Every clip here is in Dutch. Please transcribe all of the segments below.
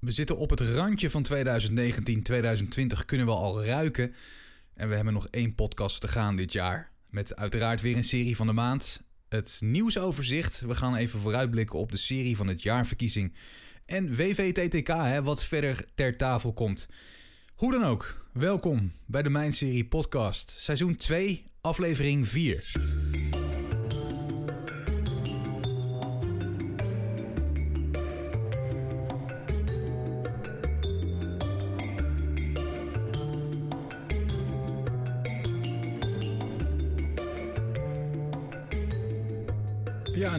We zitten op het randje van 2019, 2020 kunnen we al ruiken. En we hebben nog één podcast te gaan dit jaar. Met uiteraard weer een serie van de maand. Het nieuwsoverzicht. We gaan even vooruitblikken op de serie van het jaarverkiezing. En WVTTK, hè, wat verder ter tafel komt. Hoe dan ook, welkom bij de Mijn Serie podcast. Seizoen 2, aflevering 4.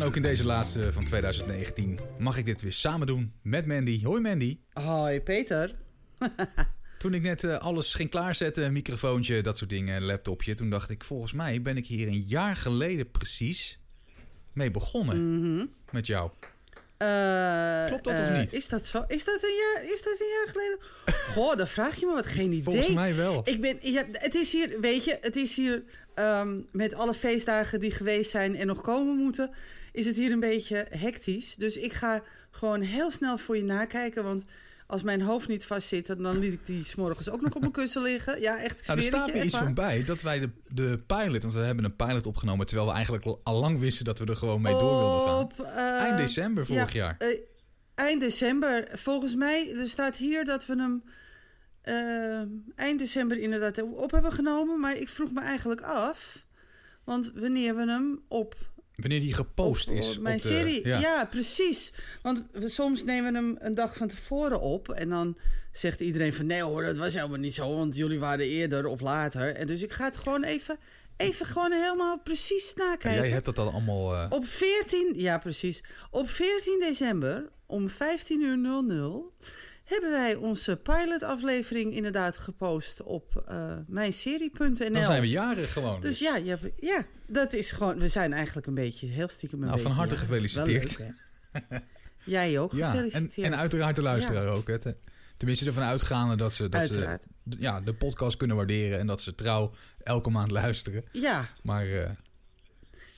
En ook in deze laatste van 2019 mag ik dit weer samen doen met Mandy. Hoi Mandy. Hoi Peter. Toen ik net eh, alles ging klaarzetten, microfoontje, dat soort dingen, laptopje, toen dacht ik, volgens mij ben ik hier een jaar geleden precies mee begonnen met jou. Eh, Klopt dat of eh, niet? Is dat zo? Is dat een jaar, is dat een jaar geleden? Goh, dan vraag je me wat. Geen idee. Volgens mij wel. Ik ben, ja, het is hier, weet je, het is hier ehm, met alle feestdagen die geweest zijn en nog komen moeten, is het hier een beetje hectisch. Dus ik ga gewoon heel snel voor je nakijken, want als mijn hoofd niet vast zit, dan liet ik die s'morgens ook nog op mijn kussen liggen. Ja, echt, Nou, er staat me iets waar. van bij dat wij de, de pilot, want we hebben een pilot opgenomen terwijl we eigenlijk al- lang wisten dat we er gewoon mee door wilden gaan. Op, eh, Eind december vorig ja, jaar. eh, eind december. Volgens mij, er staat hier dat we hem eh, eind december inderdaad op hebben genomen. Maar ik vroeg me eigenlijk af, want wanneer we hem op, Wanneer die gepost op, is. op mijn op de- serie... ja. Ja. precies. Want we, soms nemen we hem een dag van tevoren op. En dan zegt iedereen van, nee hoor, dat was helemaal niet zo. Want jullie waren eerder of later. En dus ik ga het gewoon even, even gewoon helemaal precies En nakijken. jij hebt dat dan allemaal... eh, Op 14, ja precies. Op 14 december om 15 uur 00 hebben wij onze pilotaflevering inderdaad gepost op eh mijnserie.nl. dan zijn we jarig gewoon. Dus ja, hebt- ja, dat is gewoon. We zijn eigenlijk een beetje heel stiekem. Een Nou, van beetje, harte ja, gefeliciteerd. leuk? Jij ook ja, en, gefeliciteerd. en uiteraard de luisteraar ook. Hè. Te- Tenminste, ervan uitgaande dat ze, dat ze Uiteraard. ja, de podcast kunnen waarderen en dat ze trouw elke maand luisteren. Ja, Maar eh,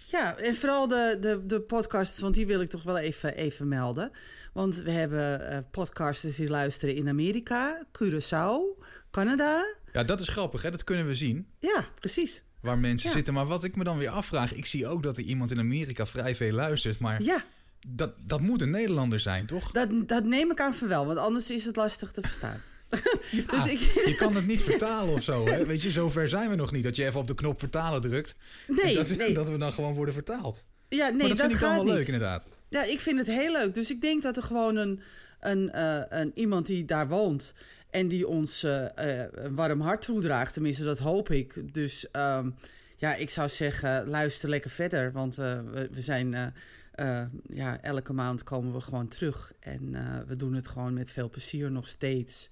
Ja, en vooral de, de, de podcast, want die wil ik toch wel even, even melden. Want we hebben eh, podcasters die luisteren in Amerika, Curaçao, Canada. ja, dat is grappig, hè? dat kunnen we zien. Ja, precies. Waar mensen Ja. zitten. Maar wat ik me dan weer afvraag, ik zie ook dat er iemand in Amerika vrij veel luistert. Maar Ja, dat, dat moet een Nederlander zijn, toch? dat, dat neem ik aan van wel, want anders is het lastig te verstaan. Ja, Dus ik- Je kan het niet vertalen of zo. Hè? Weet je, zover zijn we nog niet. Dat je even op de knop vertalen drukt. Nee, dat, nee. dat we dan gewoon worden vertaald. Ja, nee, maar dat, vind ik dan gaat wel leuk, inderdaad. Ja, ik vind het heel leuk. Dus ik denk dat er gewoon een, een, eh, een iemand die daar woont en die ons eh, eh, een warm hart toedraagt. Tenminste, dat hoop ik. Dus ehm, ja, ik zou zeggen, luister lekker verder. Want we, we zijn, ja, elke maand komen we gewoon terug. En we doen het gewoon met veel plezier nog steeds.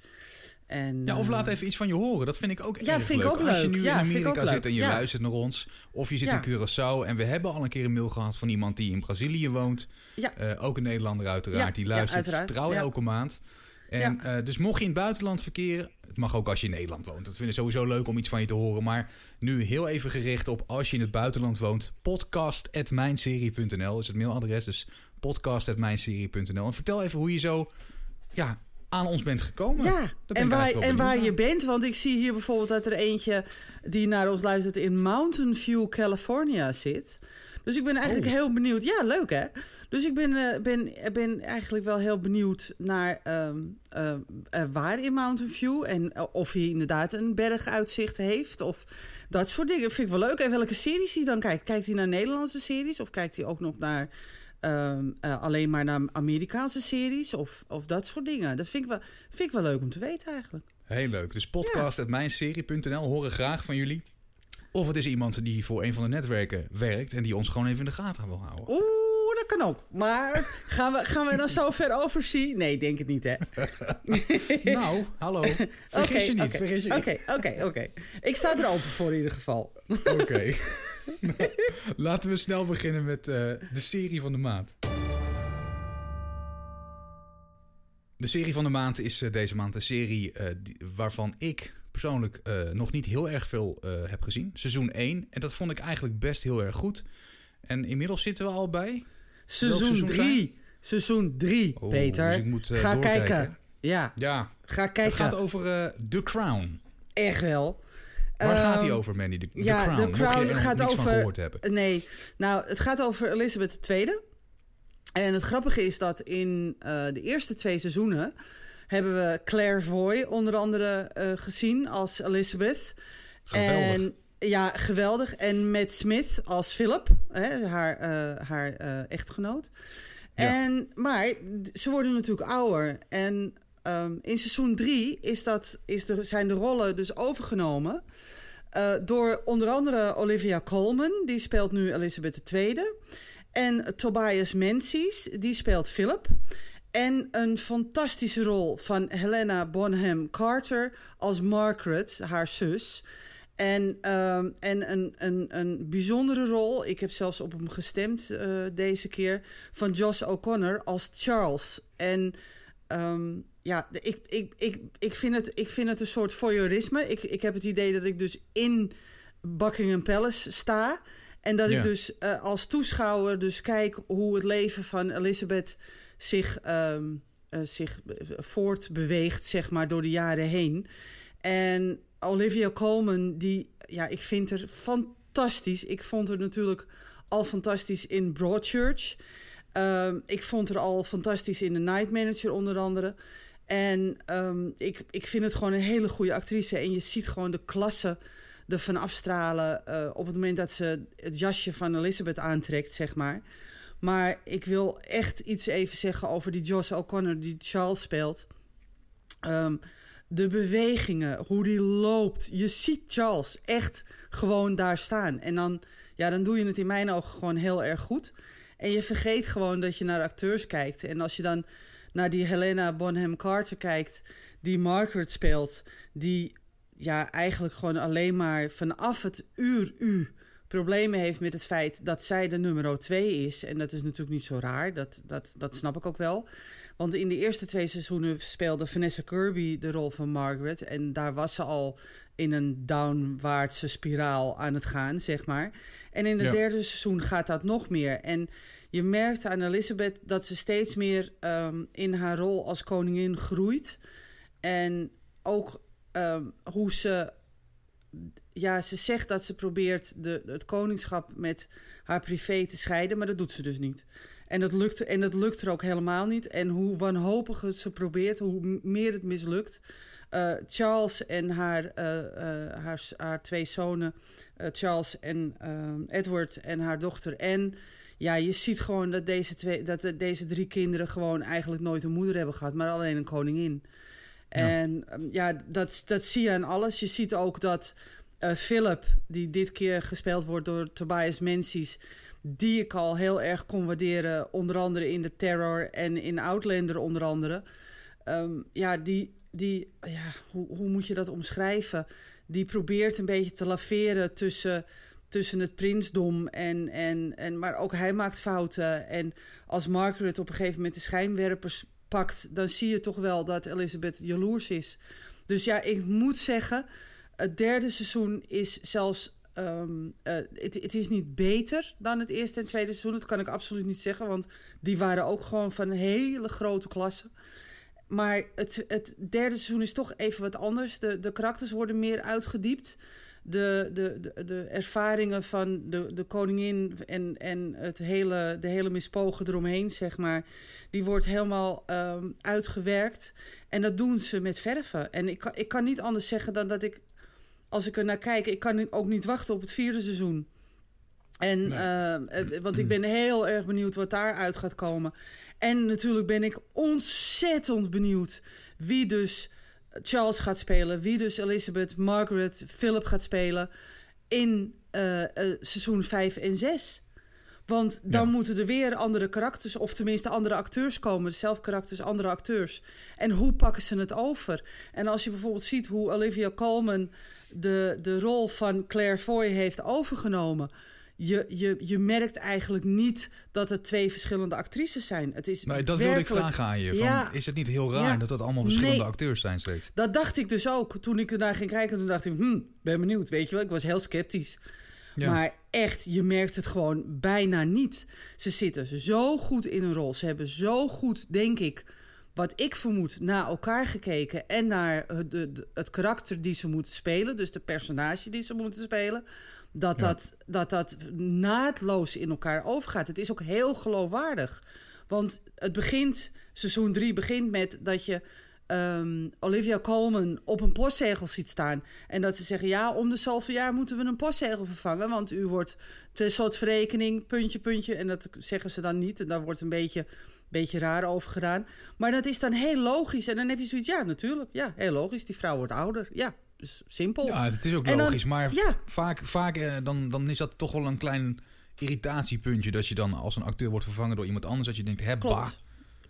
En, Ja, of laat eh, even iets van je horen. Dat vind ik ook Ja, erg vind ik leuk. ook Als je nu Ja, in ik Amerika zit en je luistert naar ons. Of je zit in Curaçao. En we hebben al een keer een mail gehad van iemand die in Brazilië woont. Ja. Eh, ook een Nederlander uiteraard. Die luistert trouw elke maand. En Ja. eh, dus mocht je in het buitenland verkeren... Het mag ook als je in Nederland woont. Dat vind ik sowieso leuk om iets van je te horen. Maar nu heel even gericht op als je in het buitenland woont. podcast.mijnserie.nl is het mailadres. Dus podcast.mijnserie.nl. En vertel even hoe je zo ja, aan ons bent gekomen. Ja, en waar, en waar je bent. Want ik zie hier bijvoorbeeld dat er eentje die naar ons luistert in Mountain View, California zit. Dus ik ben eigenlijk Oh. heel benieuwd. Ja, leuk hè? Dus ik ben, eh, ben, ben eigenlijk wel heel benieuwd naar ehm, eh, eh, waar in Mountain View. En of hij inderdaad een berguitzicht heeft. Of dat soort dingen. Vind ik wel leuk. En welke series hij dan kijkt. Kijkt hij naar Nederlandse series? Of kijkt hij ook nog naar... ehm, eh, alleen maar naar Amerikaanse series of, of dat soort dingen. Dat vind ik, wel, vind ik wel leuk om te weten eigenlijk. Heel leuk. Dus podcast.mijnserie.nl horen graag van jullie. Of het is iemand die voor een van de netwerken werkt en die ons gewoon even in de gaten wil houden. Oeh, dat kan ook. Maar gaan we, gaan we dan zo ver overzien? Nee, denk het niet, hè? Nou, hallo. Vergis je niet. Oké, oké, oké. Ik sta er open voor in ieder geval. Oké. Nou, laten we snel beginnen met eh, de serie van de maand. De serie van de maand is eh, deze maand een serie eh, die- waarvan ik persoonlijk nog niet heel erg veel heb gezien. Seizoen 1. En dat vond ik eigenlijk best heel erg goed. En inmiddels zitten we al bij. Seizoen seizoen 3. Seizoen 3, Oh, Peter. dus ik moet, Ga doorkijken. kijken. Ja, Ja, ga het kijken. gaat over The Crown. Echt wel. Waar gaat Ehm, hij over, Manny? The, The ja, Crown. Je Crown er gaat niks over- van gehoord hebben. Nee, nou, het gaat over Elizabeth II. En het grappige is dat in eh, de eerste twee seizoenen hebben we Claire Foy onder andere eh, gezien als Elizabeth. Geweldig. En ja, geweldig. En Matt Smith als Philip, hè, haar, eh, haar echtgenoot. Ja. En, maar ze worden natuurlijk ouder. En ehm, in seizoen drie is dat, is zijn de rollen dus overgenomen... eh, door onder andere Olivia Colman, die speelt nu Elizabeth II. En Tobias Menzies, die speelt Philip. En een fantastische rol van Helena Bonham Carter als Margaret, haar zus. En, ehm, en een, een, een bijzondere rol, ik heb zelfs op hem gestemd eh, deze keer, van Josh O'Connor als Charles. En ehm, ja, ik, ik, ik, ik, vind het, ik vind het een soort voyeurisme. Ik, ik heb het idee dat ik dus in Buckingham Palace sta. En dat Ja. ik dus eh, als toeschouwer dus kijk hoe het leven van Elizabeth zich, ehm, eh, zich voortbeweegt, zeg maar, door de jaren heen. En Olivia Colman, die, ja, ik vind haar fantastisch. Ik vond haar natuurlijk al fantastisch in Broadchurch. Ehm, ik vond haar al fantastisch in The Night Manager onder andere. En ehm, ik, ik vind het gewoon een hele goede actrice. En je ziet gewoon de klasse ervan afstralen eh, op het moment dat ze het jasje van Elizabeth aantrekt, zeg maar. Maar ik wil echt iets even zeggen over die Josh O'Connor die Charles speelt. Ehm, de bewegingen, hoe die loopt. Je ziet Charles echt gewoon daar staan. En dan, ja, dan doe je het in mijn ogen gewoon heel erg goed. En je vergeet gewoon dat je naar acteurs kijkt. En als je dan naar die Helena Bonham Carter kijkt, die Margaret speelt, die ja, eigenlijk gewoon alleen maar vanaf het uur U problemen heeft met het feit dat zij de nummer twee is. En dat is natuurlijk niet zo raar, dat, dat, dat snap ik ook wel. Want in de eerste twee seizoenen speelde Vanessa Kirby de rol van Margaret. En daar was ze al in een downwaartse spiraal aan het gaan, zeg maar. En in het Ja. derde seizoen gaat dat nog meer. En je merkt aan Elizabeth dat ze steeds meer ehm, in haar rol als koningin groeit. En ook ehm, hoe ze. Ja, ze zegt dat ze probeert de, het koningschap met haar privé te scheiden, maar dat doet ze dus niet. En dat, lukt, en dat lukt er ook helemaal niet. En hoe wanhopig het ze probeert, hoe meer het mislukt. Eh, Charles en haar, eh, eh, haar, haar twee zonen, Charles en eh, Edward en haar dochter Anne. Ja, je ziet gewoon dat deze, twee, dat de- deze drie kinderen gewoon eigenlijk nooit een moeder hebben gehad, maar alleen een koningin. En ehm, ja, dat, dat zie je aan alles. Je ziet ook dat eh, Philip, die dit keer gespeeld wordt door Tobias Menzies, die ik al heel erg kon waarderen, onder andere in The Terror en in Outlander onder andere. Ehm, ja, die, die ja, hoe, hoe moet je dat omschrijven? Die probeert een beetje te laveren tussen, tussen het prinsdom en, en, en... Maar ook hij maakt fouten. En als Margaret op een gegeven moment de schijnwerpers pakt... dan zie je toch wel dat Elizabeth jaloers is. Dus ja, ik moet zeggen... Het derde seizoen is zelfs... ehm, eh, het, het is niet beter dan het eerste en tweede seizoen. Dat kan ik absoluut niet zeggen, want die waren ook gewoon van hele grote klasse. Maar het, het derde seizoen is toch even wat anders. De, de karakters worden meer uitgediept. De, de, de, de ervaringen van de, de koningin en, en het hele, de hele mispogen eromheen, zeg maar, die wordt helemaal ehm, uitgewerkt. En dat doen ze met verven. En ik kan, ik kan niet anders zeggen dan dat ik, als ik er naar kijk, ik kan ook niet wachten op het vierde seizoen. En, Nee. eh, eh, want ik ben heel erg benieuwd wat daaruit gaat komen. En natuurlijk ben ik ontzettend benieuwd wie dus Charles gaat spelen. Wie dus Elizabeth, Margaret, Philip gaat spelen in eh, eh, seizoen 5 en 6. Want dan Ja. moeten er weer andere karakters, of tenminste andere acteurs komen. Zelf karakters, andere acteurs. En hoe pakken ze het over? En als je bijvoorbeeld ziet hoe Olivia Colman de, de rol van Claire Foy heeft overgenomen. Je, je, je merkt eigenlijk niet dat het twee verschillende actrices zijn. Het is Maar dat wilde ik vragen aan je. Van, Ja. Is het niet heel raar Ja. dat dat allemaal verschillende Nee. acteurs zijn steeds? Dat dacht ik dus ook. Toen ik ernaar ging kijken, toen dacht ik, hmm, ben benieuwd. Weet je wel, ik was heel sceptisch. Ja. Maar echt, je merkt het gewoon bijna niet. Ze zitten zo goed in een rol. Ze hebben zo goed, denk ik, wat ik vermoed, naar elkaar gekeken en naar het- het karakter die ze moeten spelen, dus de personage die ze moeten spelen, dat, Ja. dat, dat dat naadloos in elkaar overgaat. Het is ook heel geloofwaardig. Want het begint, seizoen 3 begint met dat je ehm, Olivia Colman op een postzegel ziet staan. En dat ze zeggen, ja, om de zoveel jaar moeten we een postzegel vervangen. Want u wordt ten soort verrekening, puntje, puntje. En dat zeggen ze dan niet. En daar wordt een beetje, beetje raar over gedaan. Maar dat is dan heel logisch. En dan heb je zoiets, ja, natuurlijk. Ja, heel logisch. Die vrouw wordt ouder. Ja, simpel. Ja, het is ook dan- logisch, maar ja. vaak, vaak eh, dan, dan is dat toch wel een klein irritatiepuntje... dat je dan als een acteur wordt vervangen door iemand anders... dat je denkt, hè, bah. Klopt.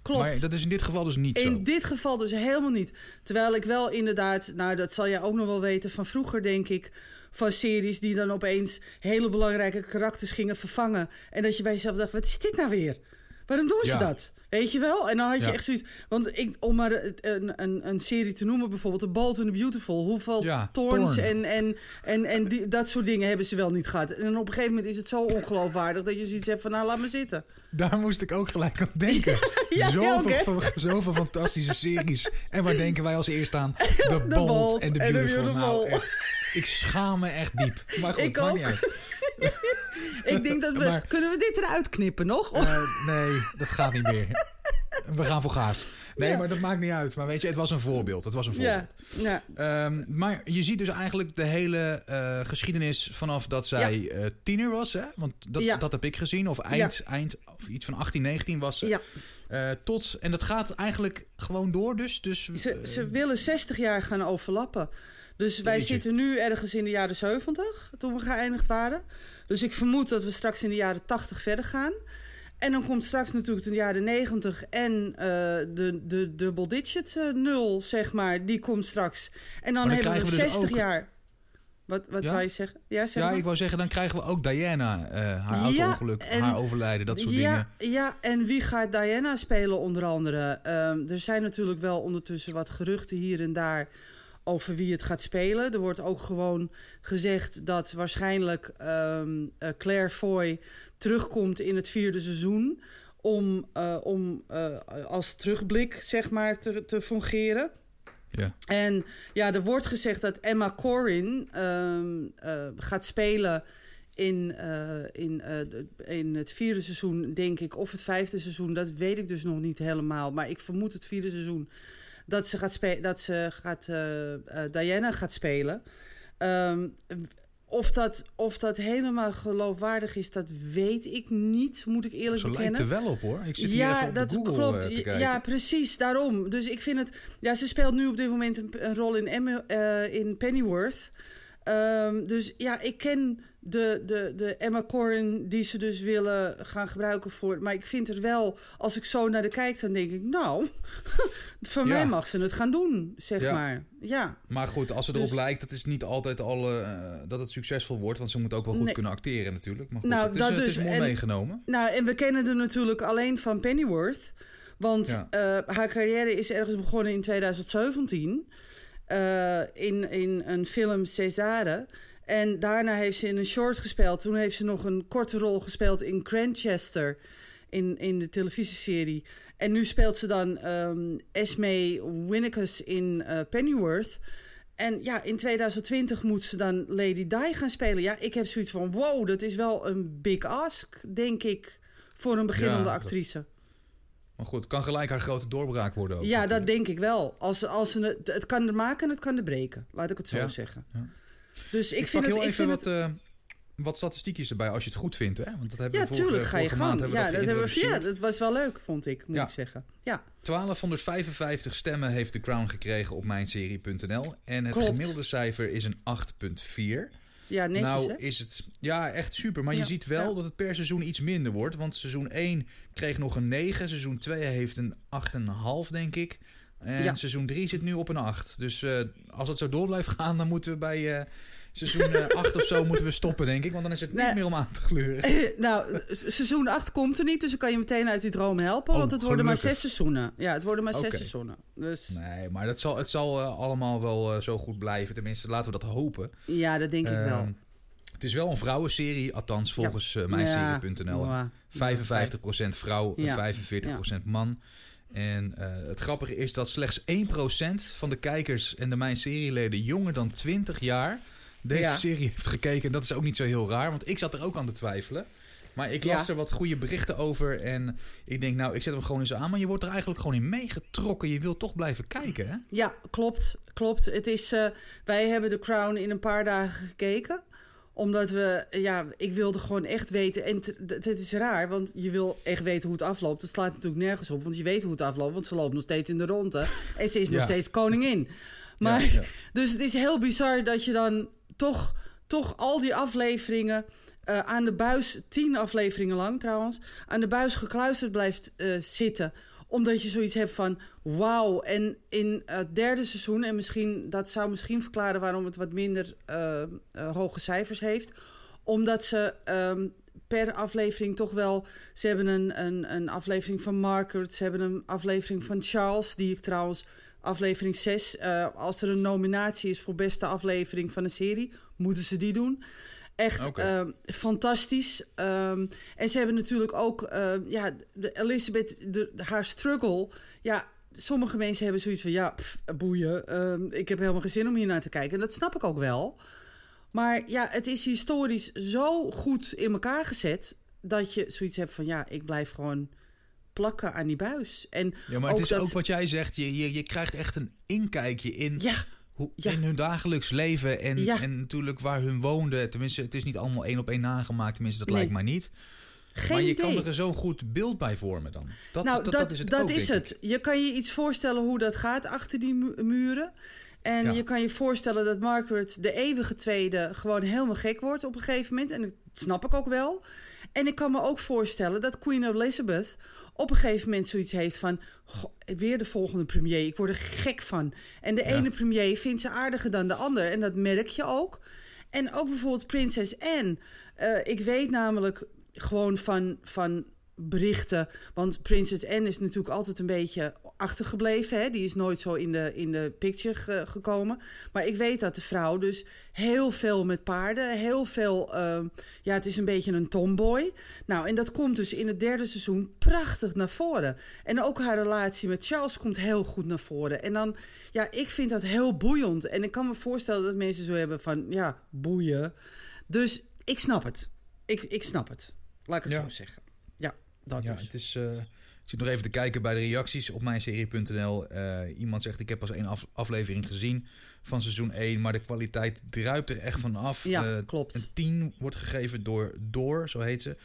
Klopt. Maar dat is in dit geval dus niet zo. In dit geval dus helemaal niet. Terwijl ik wel inderdaad, nou dat zal jij ook nog wel weten van vroeger, denk ik. Van series die dan opeens hele belangrijke karakters gingen vervangen. En dat je bij jezelf dacht: wat is dit nou weer? Waarom doen ze Ja. dat? Weet je wel? En dan had je Ja. echt zoiets. Want ik, om maar een, een, een serie te noemen, bijvoorbeeld The Bold and the Beautiful. Hoeveel Ja, Thorn. en, en, en, en die, dat soort dingen hebben ze wel niet gehad. En op een gegeven moment is het zo ongeloofwaardig dat je zoiets hebt van: nou, laat me zitten. Daar moest ik ook gelijk aan denken. Ja, ook, zoveel, fantastische series. En waar denken wij als eerst aan? The, Bold, Bold and the and the Beautiful. Nou, echt, ik schaam me echt diep. Maar goed, Ik maakt niet uit. Ik denk dat we. Maar- kunnen we dit eruit knippen nog? Eh, nee, dat gaat niet meer. We gaan voor gaas. Nee, Ja. maar dat maakt niet uit. Maar weet je, het was een voorbeeld. Het was een ja, voorbeeld. ja. Ehm, maar je ziet dus eigenlijk de hele eh, geschiedenis vanaf dat zij eh, tiener was. Hè? Want dat, Ja. dat heb ik gezien. Of eind, eind of iets van 18, 19 was ze. ja. Tot, en dat gaat eigenlijk gewoon door dus. dus Ze, ze willen 60 jaar gaan overlappen. Dus wij Jeetje. zitten nu ergens in de jaren 70, toen we geëindigd waren. Dus ik vermoed dat we straks in de jaren 80 verder gaan. En dan komt straks natuurlijk de jaren 90 en eh, de, de double digit eh, nul, zeg maar, die komt straks. En dan, dan hebben we we dus 60 ook- jaar. Wat, wat Ja? zou je zeggen? Ja, zeg ja, maar. ik wou zeggen, dan krijgen we ook Diana, eh, haar Ja, auto-ongeluk, haar overlijden, dat soort ja, dingen. Ja, en wie gaat Diana spelen onder andere? Ehm, er zijn natuurlijk wel ondertussen wat geruchten hier en daar over wie het gaat spelen. Er wordt ook gewoon gezegd dat waarschijnlijk ehm, eh, Claire Foy terugkomt in het vierde seizoen... om, eh, om eh, als terugblik, zeg maar, te, te fungeren. Ja. En ja, er wordt gezegd dat Emma Corrin ehm, eh, gaat spelen in, in, in het vierde seizoen, denk ik, of het vijfde seizoen. Dat weet ik dus nog niet helemaal. Maar ik vermoed het vierde seizoen dat ze gaat, spe- dat ze gaat eh, eh, Diana gaat spelen. Ehm, of, dat, of dat helemaal geloofwaardig is, dat weet ik niet, moet ik eerlijk Zo lijkt bekennen er wel op hoor. Ik zit hier even op de Google klopt. eh, te Ja, kijken. Ja, precies, daarom. Dus ik vind het... Ja, ze speelt nu op dit moment een, een rol in, Emma- in Pennyworth. Ehm, dus ja, ik ken de, de, de Emma Corrin die ze dus willen gaan gebruiken voor... Maar ik vind er wel, als ik zo naar de kijk, dan denk ik... Nou, van Ja. mij mag ze het gaan doen, zeg Ja. maar. Ja, Maar goed, als ze erop Dus- lijkt, dat is niet altijd al eh, dat het succesvol wordt. Want ze moet ook wel goed Nee. kunnen acteren natuurlijk. Maar goed, Nou, het, is, dat het is dus. mooi En- meegenomen. Nou, en we kennen er natuurlijk alleen van Pennyworth. Want Ja. eh, haar carrière is ergens begonnen in 2017. eh, in, in een film Cesare. En daarna heeft ze in een short gespeeld. Toen heeft ze nog een korte rol gespeeld in Grantchester. In, in de televisieserie. En nu speelt ze dan ehm Esme Winnicus in eh, Pennyworth. En ja, in 2020 moet ze dan Lady Di gaan spelen. Ja, ik heb zoiets van: wow, dat is wel een big ask, denk ik, voor een beginnende Ja, dat- actrice. Maar goed, het kan gelijk haar grote doorbraak worden ook. Ja, dat denk ik wel. Als, als ze het, het kan er maken en het kan er breken. Laat ik het zo Ja, zeggen. ja. Dus ik, Ik, vind pak het. heel Ik even wat, het eh, wat statistiekjes erbij als je het goed vindt. Hè? Want dat hebben ja, we vorige, tuurlijk ga je vorige maand gang. Ja, dat hebben we, ja, dat was wel leuk, vond ik, moet Ja. ik zeggen. Ja, 1255 stemmen heeft de Crown gekregen op mijnserie.nl. En het Klopt. gemiddelde cijfer is een 8,4. ja netjes nou hè? is het ja echt super. Maar je ziet wel ja. dat het per seizoen iets minder wordt. Want seizoen 1 kreeg nog een 9. Seizoen 2 heeft een 8,5 denk ik. En Ja. seizoen 3 zit nu op een 8. Dus eh, als het zo door blijft gaan, dan moeten we bij eh, seizoen eh, 8 of zo moeten we stoppen, denk ik. Want dan is het niet Nee. meer om aan te gleuren. nou, se- seizoen 8 komt er niet, dus ik kan je meteen uit die droom helpen. Oh, want het worden maar zes seizoenen. Ja, het worden maar zes seizoenen. Dus Nee, maar dat zal, het zal eh, allemaal wel eh, zo goed blijven. Tenminste, laten we dat hopen. ja, dat denk ik wel. Ehm, Het is wel een vrouwenserie, althans volgens eh Ja, mijnserie.nl. ja. 55% vrouw, Ja. 45% man. En eh, het grappige is dat slechts 1% van de kijkers en de mijn serieleden jonger dan 20 jaar deze Ja. serie heeft gekeken. En dat is ook niet zo heel raar, want ik zat er ook aan te twijfelen. Maar ik las Ja. er wat goede berichten over en ik denk, nou, ik zet hem gewoon eens aan. Maar je wordt er eigenlijk gewoon in meegetrokken. Je wilt toch blijven kijken, hè? Ja, klopt. Klopt. Het is, eh, wij hebben The Crown in een paar dagen gekeken. Omdat we, ja, ik wilde gewoon echt weten. En het is raar, want je wil echt weten hoe het afloopt. Dat slaat natuurlijk nergens op, want je weet hoe het afloopt. Want ze loopt nog steeds in de ronde. En ze is nog steeds koningin. Maar, Ja, ja. Dus het is heel bizar dat je dan toch, toch al die afleveringen eh, aan de buis, tien afleveringen lang trouwens, aan de buis gekluisterd blijft eh, zitten. Omdat je zoiets hebt van wauw. En in het derde seizoen, en misschien, dat zou misschien verklaren waarom het wat minder eh, eh, hoge cijfers heeft. Omdat ze ehm, per aflevering toch wel. Ze hebben een, een, een aflevering van Margaret. Ze hebben een aflevering van Charles. Die ik trouwens, aflevering 6. eh, als er een nominatie is voor beste aflevering van een serie, moeten ze die doen. Echt ehm, fantastisch. Ehm, en ze hebben natuurlijk ook, ehm, ja, de Elizabeth, de, haar struggle. Ja, sommige mensen hebben zoiets van, ja, pff, boeien. ik heb helemaal geen zin om hier naar te kijken. En dat snap ik ook wel. Maar ja, het is historisch zo goed in elkaar gezet... dat je zoiets hebt van, ja, ik blijf gewoon plakken aan die buis. En Ja, maar het is ook wat jij zegt. Je, je, je krijgt echt een inkijkje in, ja, hoe, ja. in hun dagelijks leven. En, Ja. en natuurlijk waar hun woonden. Tenminste, het is niet allemaal één op één nagemaakt. Tenminste, dat Nee. lijkt mij niet. geen maar je idee. kan er zo'n goed beeld bij vormen dan. Dat, nou, dat, dat is het dat ook, is het. Je kan je iets voorstellen hoe dat gaat achter die mu- muren. En Ja. je kan je voorstellen dat Margaret, de eeuwige tweede, gewoon helemaal gek wordt op een gegeven moment. En dat snap ik ook wel. En ik kan me ook voorstellen dat Queen Elizabeth op een gegeven moment zoiets heeft van... "Goh, weer de volgende premier, ik word er gek van. En de Ja. ene premier vindt ze aardiger dan de ander. En dat merk je ook. En ook bijvoorbeeld prinses Anne. Eh, ik weet namelijk gewoon van, van berichten... want prinses Anne is natuurlijk altijd een beetje achtergebleven. Hè? Die is nooit zo in de, in de picture ge- gekomen. Maar ik weet dat de vrouw dus heel veel met paarden... heel veel... ehm, ja, het is een beetje een tomboy. Nou, en dat komt dus in het derde seizoen prachtig naar voren. En ook haar relatie met Charles komt heel goed naar voren. En dan, ja, ik vind dat heel boeiend. En ik kan me voorstellen dat mensen zo hebben van, ja, boeien. Dus ik snap het. Ik, ik snap het. Laat ik het Ja. zo zeggen. Ja, dat Ja, dus. het is. eh, ik zit nog even te kijken bij de reacties op mijnserie.nl. Eh iemand zegt: Ik heb pas één af- aflevering gezien van seizoen 1, maar de kwaliteit druipt er echt van af. Ja, Eh, klopt. Een 10 wordt gegeven door Door, zo heet ze.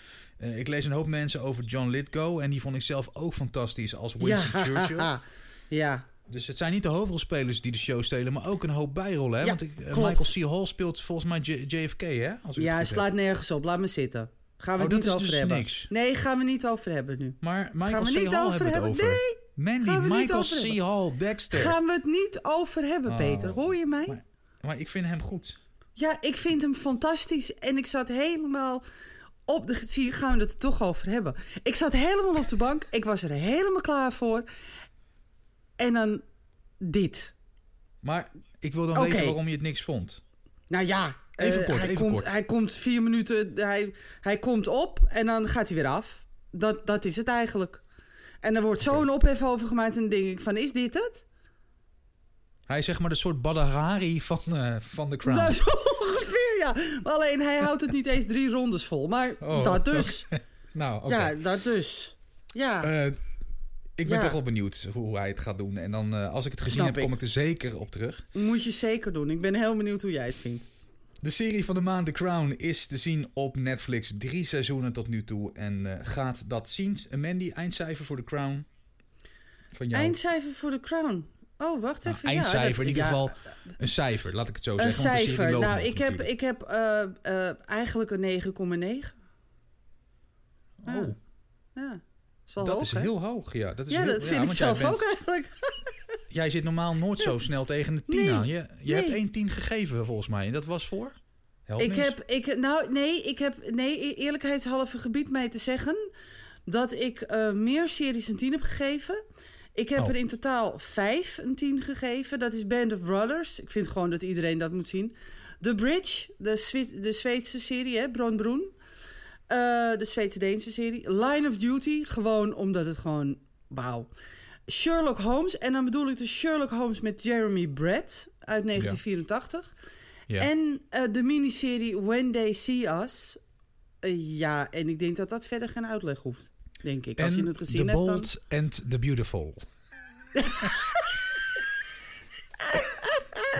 Ik lees een hoop mensen over John Lithgow en die vond ik zelf ook fantastisch als Winston Churchill. ja, Dus het zijn niet de hoofdrolspelers die de show stelen, maar ook een hoop bijrollen. Hè? Ja, Want ik. Michael C. Hall speelt volgens mij J- JFK, hè? Als ja goed slaat heb. nergens op. Laat me zitten. Gaan we Oh, dat niet is over dus hebben. niks. Nee, gaan we niet over hebben nu. Maar Michael Gaan we C. Hall over hebben we het over. Nee, Mandy, gaan we niet Michael C. hebben. Hall, Dexter. Gaan we het niet over hebben, Oh. Peter. Hoor je mij? Maar- Maar ik vind hem goed. Ja, ik vind hem fantastisch. En ik zat helemaal op de... Zie gaan we het er toch over hebben. Ik zat helemaal op de bank. Ik was er helemaal klaar voor. En dan dit. Maar ik wil dan weten waarom je het niks vond. Nou ja. Even eh, kort, hij even komt, kort. Hij komt vier minuten... Hij, hij komt op en dan gaat hij weer af. Dat, dat is het eigenlijk. En er wordt zo'n ophef over gemaakt. En dan denk ik van, is dit het? Hij is zeg maar de soort Badahari van, eh, van The Crown. Nou, zo ongeveer, ja. Maar alleen, hij houdt het niet eens drie rondes vol. Maar Oh, dat dus. nou, oké. Ja, dat dus. Ja. Eh, ik ben Ja. toch wel benieuwd hoe hij het gaat doen. En dan, als ik het gezien Snap heb, kom ik. ik er zeker op terug. Moet je zeker doen. Ik ben heel benieuwd hoe jij het vindt. De serie van de maand The Crown is te zien op Netflix. Drie seizoenen tot nu toe. En eh, gaat dat zien. Mandy, eindcijfer voor The Crown? Van jou? Eindcijfer voor de Crown. Oh, wacht Nou, even. eindcijfer, ja, dat- in ieder ja, geval een cijfer, laat ik het zo Een zeggen. serie cijfer. Nou, ik heb, ik heb eh, eh, eigenlijk een 9,9. Oh, Ja. Is wel dat hoog, is heel hoog. Ja, dat, is Ja, heel, dat vind ik zelf ook eigenlijk. Jij zit normaal nooit zo snel tegen de 10 Nee, aan. Je, je hebt één 10 gegeven volgens mij. En dat was voor? Help Ik heb, ik, nou, nee, ik heb, nee, e- eerlijkheidshalve gebied mij te zeggen dat ik eh, meer series een 10 heb gegeven. Ik heb Oh. er in totaal vijf een 10 gegeven. Dat is Band of Brothers. Ik vind gewoon dat iedereen dat moet zien. The Bridge, de, Zwe- de Zweedse serie, hè, Bron Broen. Eh, de Zweedse-Deense serie. Line of Duty, gewoon omdat het gewoon, wauw. Sherlock Holmes. En dan bedoel ik de Sherlock Holmes met Jeremy Brett uit 1984. Ja. En eh, de miniserie When They See Us. Eh, ja, en ik denk dat dat verder geen uitleg hoeft. Denk ik. Als je het gezien The hebt, dan... Bold and the Beautiful.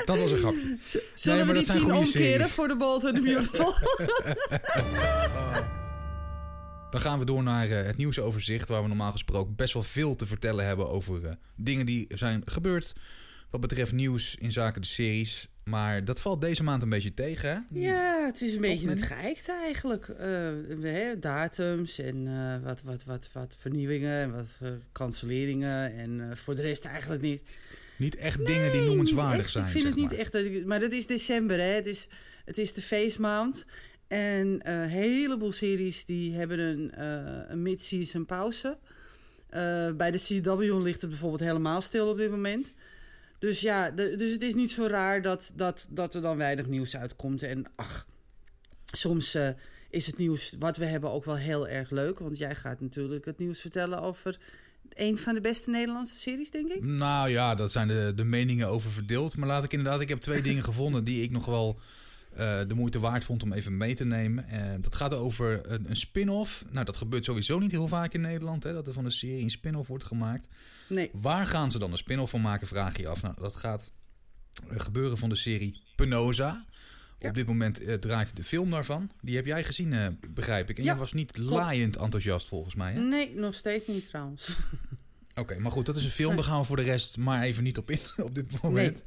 dat was een grapje. Z- Zullen Nee, we die zijn tien omkeren series. voor de Bold and the Beautiful? Dan gaan we door naar eh, het nieuwsoverzicht, waar we normaal gesproken best wel veel te vertellen hebben over eh, dingen die zijn gebeurd. Wat betreft nieuws in zaken de series. Maar dat valt deze maand een beetje tegen, hè? ja, het is een beetje het geëikte eigenlijk. Hè, datums en wat, wat, wat, wat vernieuwingen en wat cancelleringen. En voor de rest eigenlijk niet. Niet echt dingen die noemenswaardig zijn. Ik vind het niet maar. echt. dat ik- Maar dat is december, hè? Het is, het is de feestmaand. En eh, een heleboel series die hebben een, eh een mid-season pauze. Eh, bij de CW ligt het bijvoorbeeld helemaal stil op dit moment. Dus ja, dus het is niet zo raar dat, dat, dat er dan weinig nieuws uitkomt. En ach, soms is het nieuws wat we hebben ook wel heel erg leuk. Want jij gaat natuurlijk het nieuws vertellen over een van de beste Nederlandse series, denk ik. Nou ja, dat zijn de, de meningen over verdeeld. Maar laat ik inderdaad, ik heb twee dingen gevonden die ik nog wel eh, de moeite waard vond om even mee te nemen. Eh, dat gaat over een, een spin-off. Nou, dat gebeurt sowieso niet heel vaak in Nederland, hè, dat er van een serie een spin-off wordt gemaakt. Nee. Waar gaan ze dan een spin-off van maken, vraag je af. Nou, dat gaat eh, gebeuren van de serie Penosa. Ja. Op dit moment draait de film daarvan. Die heb jij gezien, begrijp ik. En Ja, je was niet klopt. laaiend enthousiast volgens mij. hè? Nee, nog steeds niet trouwens. Oké, maar goed, dat is een film. Daar gaan we voor de rest maar even niet op in op dit moment.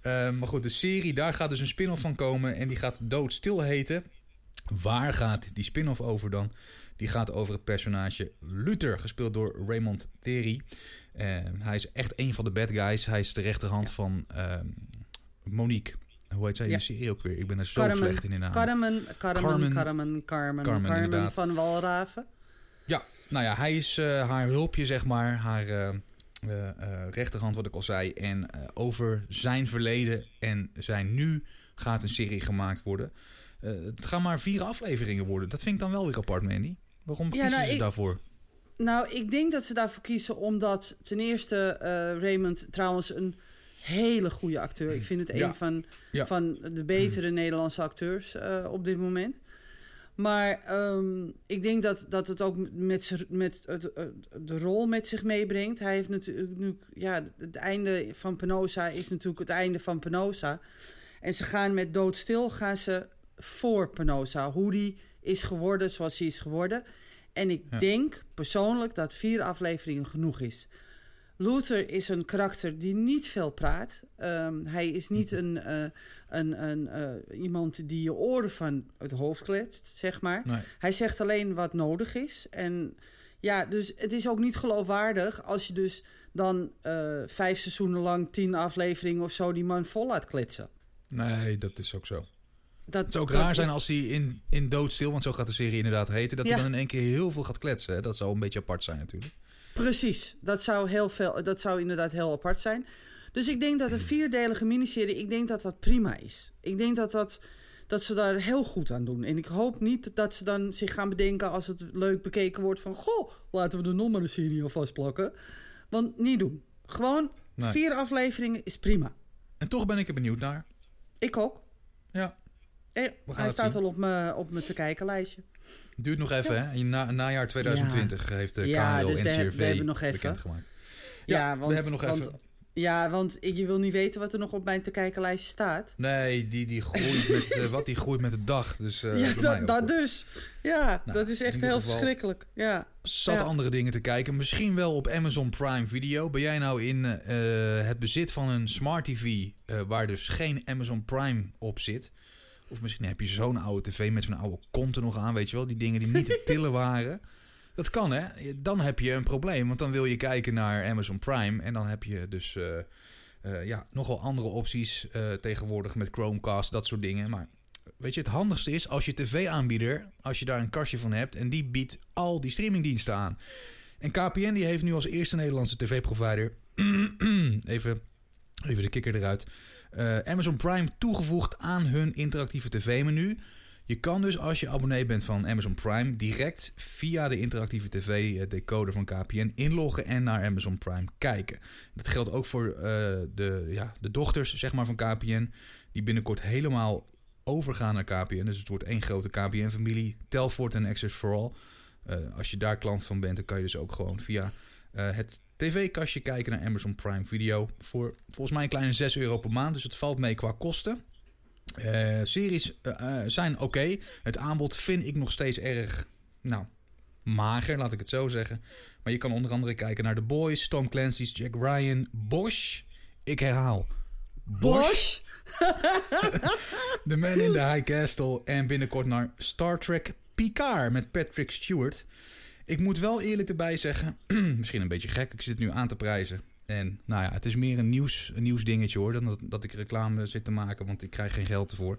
Eh, maar goed, de serie, daar gaat dus een spin-off van komen. En die gaat Doodstil heten. Waar gaat die spin-off over dan? Die gaat over het personage Luther, gespeeld door Raymond Terry. Eh, hij is echt een van de bad guys. Hij is de rechterhand van ehm, Monique. Hoe heet zij in Ja. de serie ook weer? Ik ben er zo Carmen, slecht in in naam. Carmen, Carmen, Carmen. Carmen, Carmen, Carmen, Carmen, inderdaad. van Walraven. Ja, nou ja, hij is eh, haar hulpje, zeg maar. Haar eh, rechterhand, wat ik al zei. En eh, over zijn verleden en zijn nu gaat een serie gemaakt worden. Eh, het gaan maar vier afleveringen worden. Dat vind ik dan wel weer apart, Mandy. Waarom Ja, kiezen nou, ze ik- daarvoor? Nou, ik denk dat ze daarvoor kiezen omdat ten eerste eh, Raymond trouwens een hele goede acteur. Ik vind het een Ja. van, Ja. van de betere Nederlandse acteurs eh, op dit moment. Maar ehm, ik denk dat, dat het ook met, met de rol met zich meebrengt. Hij heeft natuurlijk nu, ja, het einde van Penosa is natuurlijk het einde van Penosa. En ze gaan met doodstil gaan ze voor Penosa. Hoe die is geworden zoals hij is geworden. En ik Ja. denk persoonlijk dat vier afleveringen genoeg is. Luther is een karakter die niet veel praat. Ehm, hij is niet een, eh, een, een, eh, iemand die je oren van het hoofd kletst, zeg maar. Nee. Hij zegt alleen wat nodig is. En ja, dus het is ook niet geloofwaardig als je dus dan eh, vijf seizoenen lang, tien afleveringen of zo die man vol laat kletsen. nee, dat is ook zo. Dat, Het zou ook dat raar zijn als hij in, in doodstil, want zo gaat de serie inderdaad heten, dat hij dan in één keer heel veel gaat kletsen. hè. Dat zou een beetje apart zijn natuurlijk. Precies, dat zou, heel veel, dat zou inderdaad heel apart zijn. Dus ik denk dat een vierdelige miniserie, ik denk dat dat prima is. Ik denk dat, dat, dat ze daar heel goed aan doen. En ik hoop niet dat ze dan zich gaan bedenken als het leuk bekeken wordt van... Goh, laten we er nog maar een serie aan vastplakken. Want niet doen. Gewoon Nee. vier afleveringen is prima. En toch ben ik er benieuwd naar. Ik ook. Ja, Eh, hij staat zien. al op mijn op mijn te kijken lijstje. Duurt nog even, hè? In Na, najaar 2020 heeft de dus hebben nog even. bekendgemaakt. Ja, Ja, want, we hebben nog want- even. Ja, want ik- je wil niet weten wat er nog op mijn te kijken lijstje staat. Nee, die, die groeit met eh, wat die groeit met de dag. Dus eh, ja, dat, dus. Ja, Nou, dat is echt heel verschrikkelijk. Ja. Zat Ja. andere dingen te kijken. Misschien wel op Amazon Prime Video. Ben jij nou in eh, het bezit van een smart TV waar dus geen Amazon Prime op zit? Of misschien heb je zo'n oude tv met zo'n oude kont er nog aan, weet je wel? Die dingen die niet te tillen waren. Dat kan, hè? Dan heb je een probleem. Want dan wil je kijken naar Amazon Prime. En dan heb je dus eh, eh, ja, nogal andere opties eh, tegenwoordig met Chromecast, dat soort dingen. Maar weet je, het handigste is als je tv-aanbieder, als je daar een kastje van hebt en die biedt al die streamingdiensten aan. En KPN die heeft nu als eerste Nederlandse tv-provider, even, even de kikker eruit, eh, Amazon Prime toegevoegd aan hun interactieve tv-menu. Je kan dus als je abonnee bent van Amazon Prime direct via de interactieve tv-decoder van KPN inloggen en naar Amazon Prime kijken. Dat geldt ook voor uh, de, ja, de dochters zeg maar, van KPN, die binnenkort helemaal overgaan naar KPN. Dus het wordt één grote KPN-familie, Telfort en Access for All. Als je daar klant van bent, dan kan je dus ook gewoon via uh, het tv-kastje kijken naar Amazon Prime Video. Voor volgens mij een kleine 6 euro per maand, dus het valt mee qua kosten. Uh, series uh, zijn oké. Okay. Het aanbod vind ik nog steeds erg, nou, mager, laat ik het zo zeggen. Maar je kan onder andere kijken naar The Boys, Tom Clancy's, Jack Ryan, Bosch. Ik herhaal, Bosch. the Man in the High Castle en binnenkort naar Star Trek Picard met Patrick Stewart. Ik moet wel eerlijk erbij zeggen, misschien een beetje gek, ik zit nu aan te prijzen. En nou ja, het is meer een, nieuws, een nieuwsdingetje hoor, dan dat, ik reclame zit te maken, want ik krijg geen geld ervoor.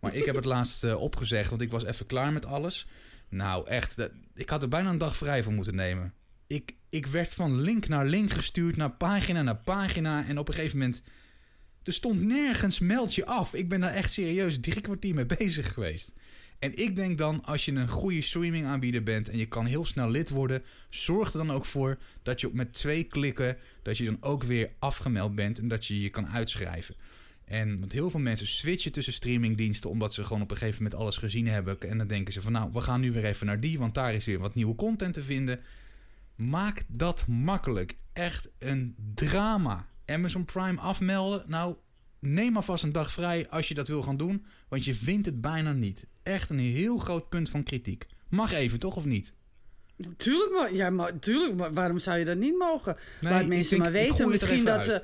Maar ik heb het laatst uh, opgezegd, want ik was even klaar met alles. Nou echt, ik had er bijna een dag vrij voor moeten nemen. Ik, ik werd van link naar link gestuurd, naar pagina naar pagina. En op een gegeven moment, er stond nergens meld je af. Ik ben daar echt serieus drie kwartier mee bezig geweest. En ik denk dan, als je een goede streaming aanbieder bent en je kan heel snel lid worden, zorg er dan ook voor dat je met twee klikken, dat je dan ook weer afgemeld bent en dat je je kan uitschrijven. En want heel veel mensen switchen tussen streamingdiensten omdat ze gewoon op een gegeven moment alles gezien hebben. En dan denken ze van nou, we gaan nu weer even naar die, want daar is weer wat nieuwe content te vinden. Maak dat makkelijk. Echt een drama. Amazon Prime afmelden. Nou, neem alvast een dag vrij als je dat wil gaan doen, want je vindt het bijna niet. Echt een heel groot punt van kritiek. Mag even, toch of niet? Tuurlijk, maar, ja, maar, tuurlijk, maar waarom zou je dat niet mogen? Nee, Laat mensen denk, maar weten misschien dat ze...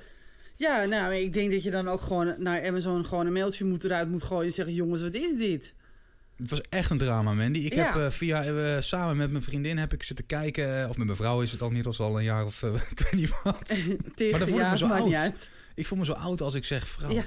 Ja, nou, ik denk dat je dan ook gewoon naar Amazon gewoon een mailtje moet eruit moet gooien en zeggen: jongens, wat is dit? Het was echt een drama, Mandy. Ik heb uh, via uh, samen met mijn vriendin heb ik zitten kijken, uh, of met mijn vrouw is het al inmiddels al een jaar of ik weet niet wat. Tegen, maar dan voel ik me zo oud. Ik voel me zo oud als ik zeg vrouw. Ja.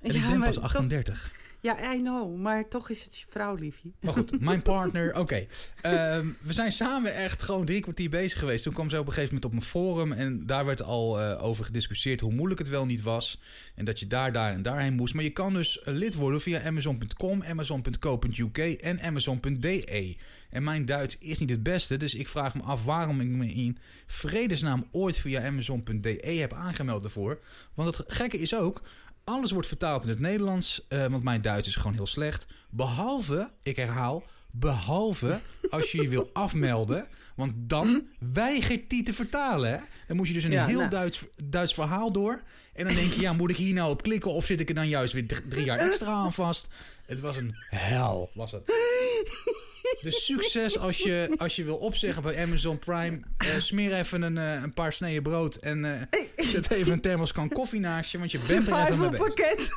En ik ben pas 38. Ja, I know, maar toch is het je vrouw, liefje. Maar goed, mijn partner, oké. Okay. Um, we zijn samen echt gewoon drie kwartier bezig geweest. Toen kwam ze op een gegeven moment op mijn forum en daar werd al uh, over gediscussieerd hoe moeilijk het wel niet was. En dat je daar, daar en daarheen moest. Maar je kan dus lid worden via Amazon.com, Amazon.co.uk en Amazon.de. En mijn Duits is niet het beste, dus ik vraag me af waarom ik me in vredesnaam ooit via Amazon.de heb aangemeld ervoor. Want het gekke is ook, alles wordt vertaald in het Nederlands, uh, want mijn Duits is gewoon heel slecht. Behalve, ik herhaal, behalve als je je wil afmelden. Want dan weigert die te vertalen. Hè? Dan moet je dus een heel nou. Duits, Duits verhaal door. En dan denk je, ja, moet ik hier nou op klikken of zit ik er dan juist weer drie jaar extra aan vast? Het was een hel, was het. Dus succes als je, als je wil opzeggen bij Amazon Prime. Uh, smeer even een, uh, een paar sneden brood en uh, zet even een thermoskan koffie naast je, want je bent er even mee bezig. pakket.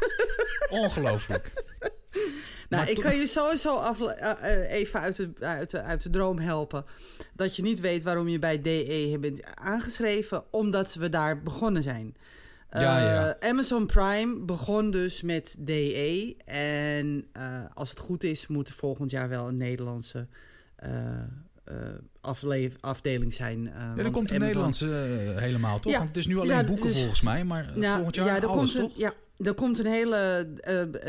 Ongelooflijk. Nou, ik kan je sowieso af, even uit de, uit, de, uit de droom helpen. Dat je niet weet waarom je bij DE bent aangeschreven, omdat we daar begonnen zijn. Ja, ja. Uh, Amazon Prime begon dus met DE. En uh, als het goed is, moet er volgend jaar wel een Nederlandse uh, afdeling zijn. ja, dan komt de Nederlandse helemaal, toch? Ja, Want het is nu alleen ja, boeken dus, volgens mij, maar volgend jaar ja, alles, komt een, ja, er komt een hele...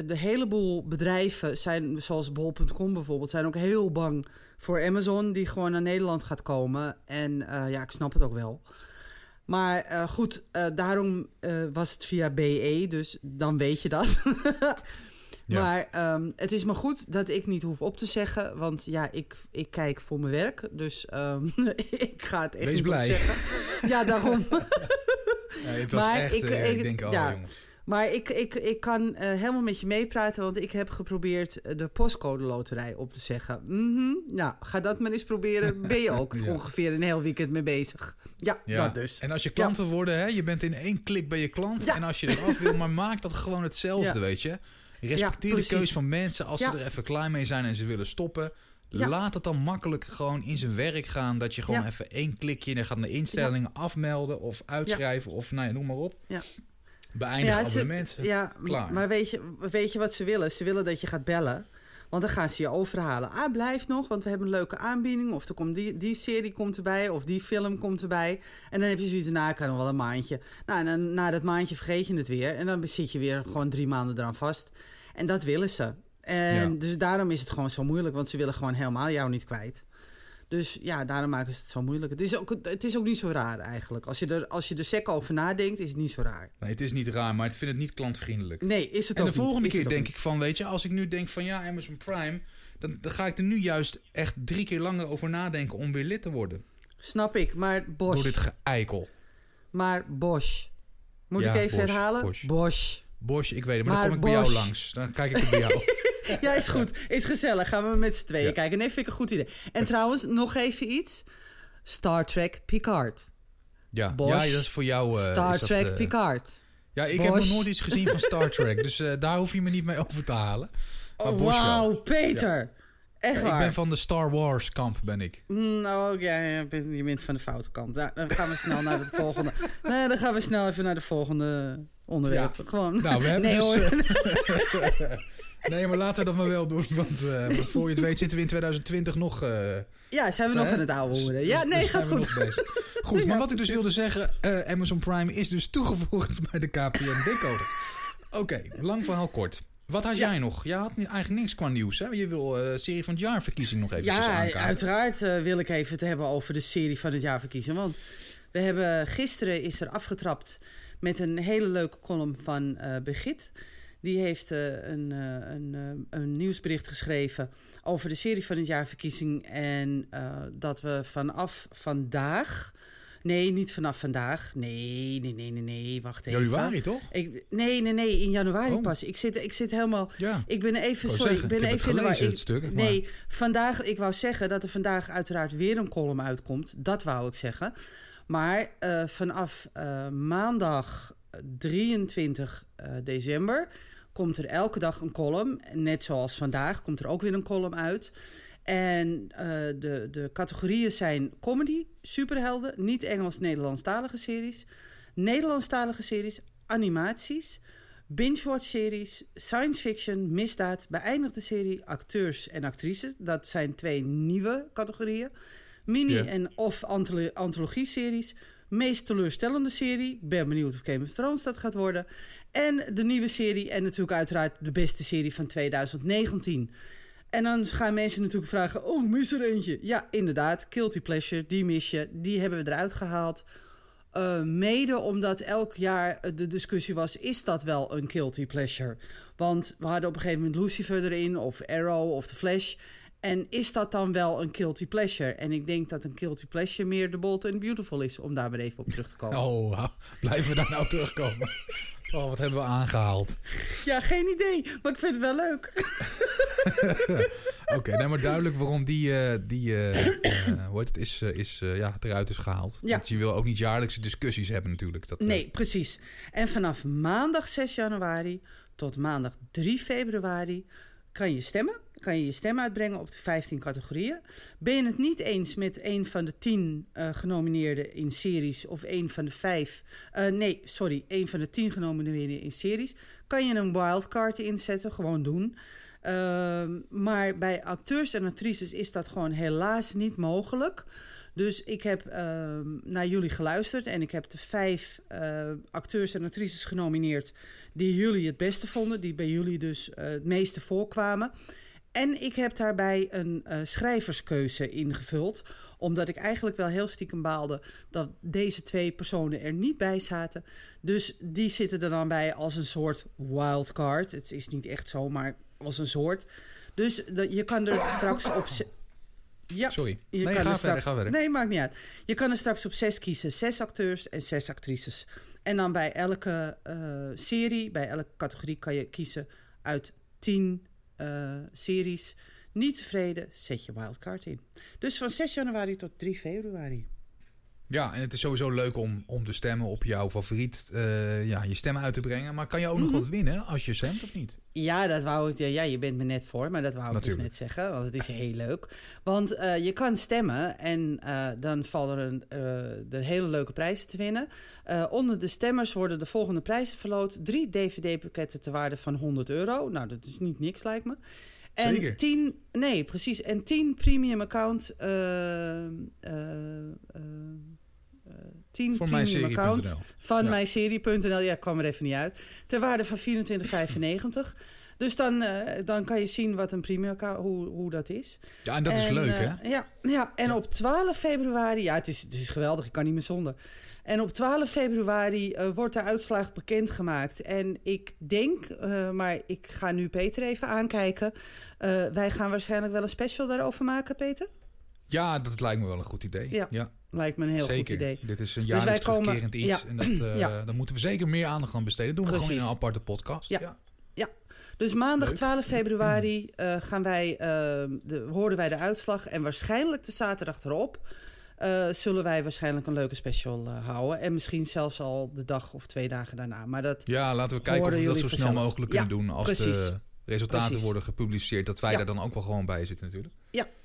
de heleboel bedrijven, zijn, zoals bol.com bijvoorbeeld... zijn ook heel bang voor Amazon... die gewoon naar Nederland gaat komen. En ja, ik snap het ook wel... Maar uh, goed, uh, daarom uh, was het via BE, dus dan weet je dat. ja. Maar um, het is maar goed dat ik niet hoef op te zeggen, want ja, ik, ik kijk voor mijn werk, dus um, ik ga het echt Wees niet blij. zeggen. ja, daarom. ja, het was maar echt, ik, ik, ik denk, oh ja, jongen. Maar ik, ik, ik kan uh, helemaal met je meepraten, want ik heb geprobeerd de postcode loterij op te zeggen. Mm -hmm. Nou, ga dat maar eens proberen. Ben je ook ja. ongeveer een heel weekend mee bezig. Ja, ja. dat dus. En als je klanten ja. worden, hè, je bent in één klik bij je klant. En als je eraf wil, maar maak dat gewoon hetzelfde, weet je. Respecteer de keus van mensen als ze er even klaar mee zijn en ze willen stoppen. Laat het dan makkelijk gewoon in zijn werk gaan. Dat je gewoon even één klikje en dan gaat de instellingen afmelden of uitschrijven of nou ja, noem maar op. Beëindig ja, abonnement. Ja, Klaar. maar weet je, weet je wat ze willen? Ze willen dat je gaat bellen. Want dan gaan ze je overhalen. Ah, blijf nog, want we hebben een leuke aanbieding. Of er komt die, die serie komt erbij, of die film komt erbij. En dan heb je zoiets, nou, kan nog wel een maandje. Nou, en dan, na dat maandje vergeet je het weer. En dan zit je weer gewoon drie maanden eraan vast. En dat willen ze. En Ja. dus daarom is het gewoon zo moeilijk, want ze willen gewoon helemaal jou niet kwijt. Dus ja, daarom maken ze het zo moeilijk. Het is ook, het is ook niet zo raar eigenlijk. Als je er, als je er sec over nadenkt, is het niet zo raar. Nee, het is niet raar, maar ik vind het niet klantvriendelijk. Nee, is het En ook de volgende niet. Keer denk ik van, weet je, als ik nu denk van ja, Amazon Prime, dan, dan ga ik er nu juist echt drie keer langer over nadenken om weer lid te worden. Snap ik, maar Bosch. Door dit geeikel. Maar Bosch. Moet Ja, ik even Bosch, herhalen? Bosch. Bosch. Bosch, ik weet het, maar, Maar dan kom ik bij jou langs. Dan kijk ik bij jou. Ja, is goed. Is gezellig. Gaan we met z'n tweeën Ja. kijken. Nee, vind ik een goed idee. En trouwens, nog even iets. Star Trek Picard. Ja, Bosch. ja dat is voor jou. eh, Star dat, Trek eh, Picard. Ja, ik heb nog nooit iets gezien van Star Trek, dus eh, daar hoef je me niet mee over te halen. Maar Oh. Wauw, Peter. Echt waar. ik ben van de Star Wars kamp, ben ik. Nou, ja, ja, je bent- van de foute kant. Dan gaan we snel naar het volgende. Nee, dan gaan we snel even naar de volgende onderwerp. Gewoon. Nou, we hebben nee, dus... nee, maar laten we dat maar wel doen, want eh, voor je het weet zitten we in 2020 nog... eh, Ja, zijn we nog aan het oude horen. Ja, Dus- nee, dus gaat zijn we goed. Goed, maar wat ik dus wilde zeggen, eh, Amazon Prime is dus toegevoegd bij de KPN decoder. Oké, lang verhaal kort. Wat had Ja. jij nog? Jij had eigenlijk niks qua nieuws, hè? Je wil serie van het jaarverkiezing nog eventjes Ja, aankaarten. uiteraard eh, wil ik even het hebben over de serie van het jaarverkiezing. Want we hebben gisteren is er afgetrapt met een hele leuke column van eh Begit. Die heeft eh, een, eh, een, eh, een nieuwsbericht geschreven over de serie van het jaarverkiezing. En dat we vanaf vandaag. Nee, niet vanaf vandaag. Nee, nee, nee, nee, nee. Wacht even. Januari, toch? Ik, nee, nee, nee. In januari Oh. pas. Ik zit, ik zit helemaal. Ja. Ik ben even, sorry, zeggen, ik ben ik even in de war. Ik- maar- Nee, vandaag, ik wou zeggen dat er vandaag uiteraard weer een column uitkomt. Dat wou ik zeggen. Maar vanaf maandag 23 eh, december komt er elke dag een column. Net zoals vandaag komt er ook weer een column uit. En eh, de, de categorieën zijn comedy, superhelden, niet Engels-Nederlandstalige series, Nederlandstalige series, animaties, binge-watch-series, science fiction, misdaad, beëindigde serie, acteurs en actrices. Dat zijn twee nieuwe categorieën. Mini- en of antolo- antologie-series. Meest teleurstellende serie. Ben benieuwd of Game of Thrones dat gaat worden. En de nieuwe serie en natuurlijk uiteraard de beste serie van 2019. En dan gaan mensen natuurlijk vragen: Oh, mis er eentje? Ja, inderdaad. Guilty Pleasure, die mis je. Die hebben we eruit gehaald. Eh, mede omdat elk jaar de discussie was: is dat wel een guilty pleasure? Want we hadden op een gegeven moment Lucifer erin, of Arrow, of The Flash. En is dat dan wel een guilty pleasure? En ik denk dat een guilty pleasure meer The Bold and Beautiful is, om daar weer even op terug te komen. Oh, blijven we daar nou terugkomen? Oh, wat hebben we aangehaald? Ja, geen idee, maar ik vind het wel leuk. Oké, nee, maar duidelijk waarom die, eh, die eh, eh, hoe heet het, is, is ja, eruit is gehaald. Ja. Want je wil ook niet jaarlijkse discussies hebben natuurlijk. Dat, Nee, precies. En vanaf maandag 6 januari tot maandag 3 februari kan je stemmen. Kan je je stem uitbrengen op de 15 categorieën. Ben je het niet eens met een van de 10 eh, genomineerden in series of een van de vijf... eh, nee, sorry, een van de 10 genomineerden in series... kan je een wildcard inzetten, gewoon doen. Ehm, maar bij acteurs en actrices is dat gewoon helaas niet mogelijk... Dus ik heb ehm, naar jullie geluisterd en ik heb de vijf eh, acteurs en actrices genomineerd die jullie het beste vonden, die bij jullie dus eh, het meeste voorkwamen. En ik heb daarbij een eh, schrijverskeuze ingevuld, omdat ik eigenlijk wel heel stiekem baalde dat deze twee personen er niet bij zaten. Dus die zitten er dan bij als een soort wildcard. Het is niet echt zo, maar als een soort. Dus je kan er straks op. Ja, Sorry. je nee, kan ga er verder, straks, ga verder. Nee, maakt niet uit. Je kan er straks op zes kiezen. Zes acteurs en zes actrices. En dan bij elke eh, serie, bij elke categorie kan je kiezen uit tien eh, series. Niet tevreden, zet je wildcard in. Dus van 6 januari tot 3 februari. Ja, en het is sowieso leuk om, om te stemmen op jouw favoriet, eh, ja, je stem uit te brengen. Maar kan je ook nog Mhm. wat winnen als je stemt of niet? Ja, dat wou ik. Ja, je bent me net voor, maar dat wou ik dus net zeggen. Want het is heel leuk. Want eh, je kan stemmen en eh, dan vallen er, een, er hele leuke prijzen te winnen. Onder de stemmers worden de volgende prijzen verloot: drie DVD-pakketten te waarde van 100 euro. Nou, dat is niet niks, lijkt me. En Zeker. 10, nee, precies. En 10 premium account. 10 Voor premium account van Ja. mijnserie.nl. Ja, kwam er even niet uit. Ter waarde van 24,95. Dus dan, dan kan je zien wat een premium account, hoe, hoe dat is. Ja, en dat is leuk, hè? Ja, ja en op 12 februari, ja, het is, het is geweldig, ik kan niet meer zonder. En op 12 februari eh, wordt de uitslag bekendgemaakt. En ik denk, eh, maar ik ga nu Peter even aankijken. eh, wij gaan waarschijnlijk wel een special daarover maken, Peter. Ja, dat lijkt me wel een goed idee. Ja, ja Lijkt me een heel zeker. goed idee. Dit is een Dus jaarlijks komen- terugkerend iets. ja. En dat, Ja. daar moeten we zeker meer aandacht aan besteden. doen we gewoon in een aparte podcast. Ja. Dus maandag Leuk. 12 februari eh, gaan wij, de, horen wij de uitslag. En waarschijnlijk de zaterdag erop eh, zullen wij waarschijnlijk een leuke special eh, houden. En misschien zelfs al de dag of twee dagen daarna. Maar dat, Ja, laten we kijken of we dat zo snel vanzelf. mogelijk Ja, kunnen doen. Als precies. de resultaten Precies. worden gepubliceerd. Dat wij Ja. daar dan ook wel gewoon bij zitten natuurlijk.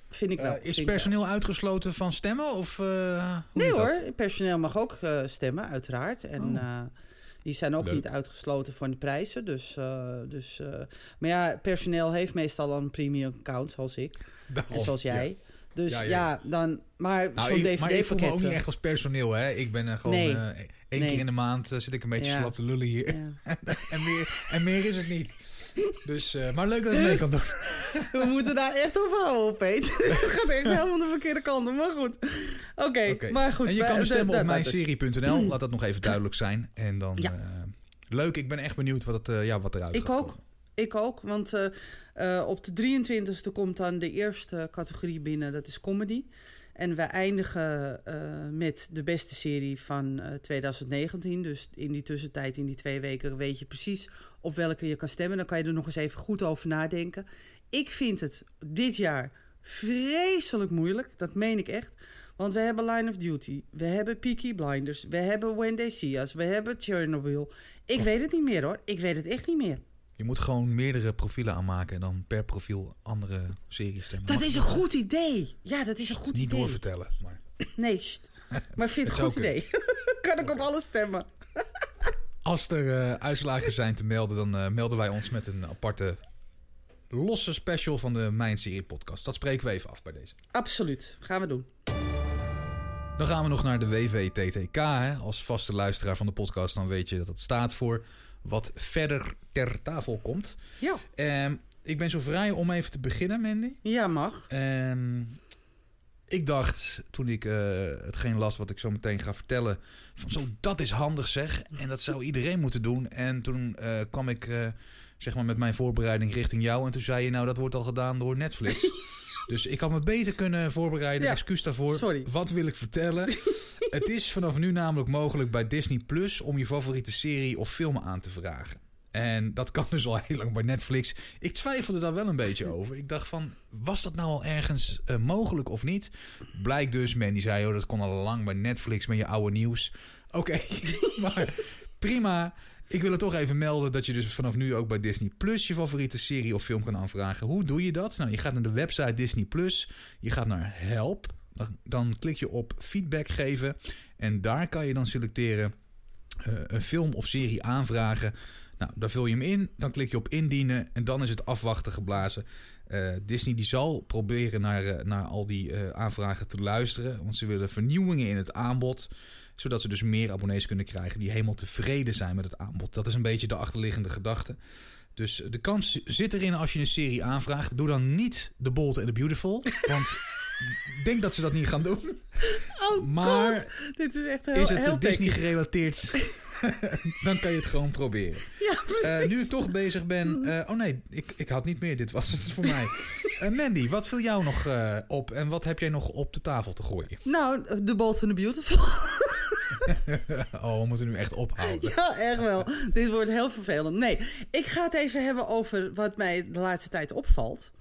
vind ik wel. Eh, is wel. personeel uitgesloten van stemmen? Of, hoe Nee hoor, personeel mag ook stemmen, uiteraard. En Oh. die zijn ook Leuk. niet uitgesloten voor de prijzen. Dus, dus, maar ja, personeel heeft meestal een premium account, zoals ik. Daarom. En zoals jij. Ja. Dus Ja, ja, ja, dan... Maar Nou, zo'n ik, maar ik voel me ook DVD-pakket... niet echt als personeel, hè? Ik ben eh, gewoon Nee. eh, één Nee. keer in de maand eh, zit ik een beetje Ja. slap te lullen hier. En, meer, en meer is het niet. Dus, eh, maar leuk dat ik mee kan doen. We moeten daar echt op houden, Peet. Het gaat echt helemaal de verkeerde kant op, maar goed. Oké, maar goed. En je kan stemmen op mijnserie.nl. Laat dat nog even duidelijk zijn. En dan, eh, leuk. Ik ben echt benieuwd wat, het, eh, ja, wat eruit Ik gaat ook. komen. Ik ook, want eh, eh, op de 23e komt dan de eerste categorie binnen, dat is comedy. En we eindigen eh, met de beste serie van eh, 2019. Dus in die tussentijd, in die twee weken, weet je precies op welke je kan stemmen. Dan kan je er nog eens even goed over nadenken. Ik vind het dit jaar vreselijk moeilijk, dat meen ik echt. Want we hebben Line of Duty, we hebben Peaky Blinders, we hebben When They See Us, we hebben Chernobyl. Ik weet het niet meer hoor, ik weet het echt niet meer. Je moet gewoon meerdere profielen aanmaken en dan per profiel andere series stemmen. Dat Mag is een goed idee. Ja, dat is een goed Niet idee. doorvertellen. Maar. Nee, sst. maar vind het een goed idee. kan ik op alles stemmen? Als er eh, uitslagen zijn te melden, dan eh, melden wij ons met een aparte losse special van de Mijn Serie podcast. Dat spreken we even af bij deze. Absoluut. Gaan we doen. Dan gaan we nog naar de WVTTK. Hè. Als vaste luisteraar van de podcast, dan weet je dat het staat voor wat verder ter tafel komt. Ja. Ehm, ik ben zo vrij om even te beginnen, Mandy. Ja, mag. Ehm, ik dacht, toen ik eh, hetgeen las wat ik zo meteen ga vertellen... van zo, dat is handig zeg. En dat zou iedereen moeten doen. En toen eh, kwam ik eh, zeg maar met mijn voorbereiding richting jou... en toen zei je, nou, dat wordt al gedaan door Netflix. dus ik had me beter kunnen voorbereiden. Ja, Excuus daarvoor. sorry. Wat wil ik vertellen? Het is vanaf nu namelijk mogelijk bij Disney Plus... om je favoriete serie of film aan te vragen. En dat kan dus al heel lang bij Netflix. Ik twijfelde daar wel een beetje over. Ik dacht van, was dat nou al ergens eh, mogelijk of niet? Blijkt dus, Mandy zei, oh, dat kon al lang bij Netflix met je oude nieuws. Oké, maar prima. Ik wil het toch even melden dat je dus vanaf nu ook bij Disney Plus je favoriete serie of film kan aanvragen. Hoe doe je dat? Nou, je gaat naar de website Disney Plus. Je gaat naar Help. Dan, klik je op feedback geven. En daar kan je dan selecteren eh, een film of serie aanvragen. Nou, daar vul je hem in, dan klik je op indienen en dan is het afwachten geblazen. Eh, Disney die zal proberen naar, eh, naar al die aanvragen te luisteren, want ze willen vernieuwingen in het aanbod, zodat ze dus meer abonnees kunnen krijgen die helemaal tevreden zijn met het aanbod. Dat is een beetje de achterliggende gedachte. Dus de kans zit erin als je een serie aanvraagt. Doe dan niet The Bold and the Beautiful, want ik denk dat ze dat niet gaan doen. Oh, Maar God. Dit is echt heel, is het heel Disney technisch. gerelateerd, dan kan je het gewoon proberen. Ja, precies. Eh, nu ik toch bezig ben. eh, oh nee, ik, ik had niet meer. Dit was het voor mij. Eh, Mandy, wat viel jou nog op en wat heb jij nog op de tafel te gooien? Nou, The Bold and the Beautiful. Oh, we moeten nu echt ophouden. Ja, echt wel. Dit wordt heel vervelend. Nee, ik ga het even hebben over wat mij de laatste tijd opvalt.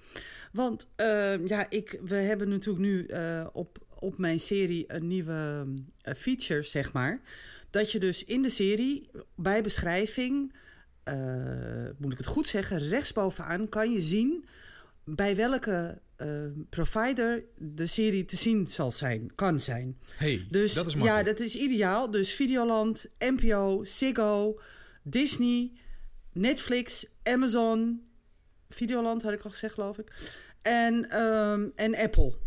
Want eh, ja, ik, we hebben natuurlijk nu eh, op, op mijn serie een nieuwe eh, feature, zeg maar. Dat je dus in de serie bij beschrijving, eh, moet ik het goed zeggen, rechtsbovenaan kan je zien bij welke provider de serie te zien zal zijn, kan zijn. hey, Dus dat is ja, dat is ideaal. Dus Videoland, NPO, Ziggo, Disney, Netflix, Amazon. Videoland had ik al gezegd, geloof ik. En, ehm, en Apple.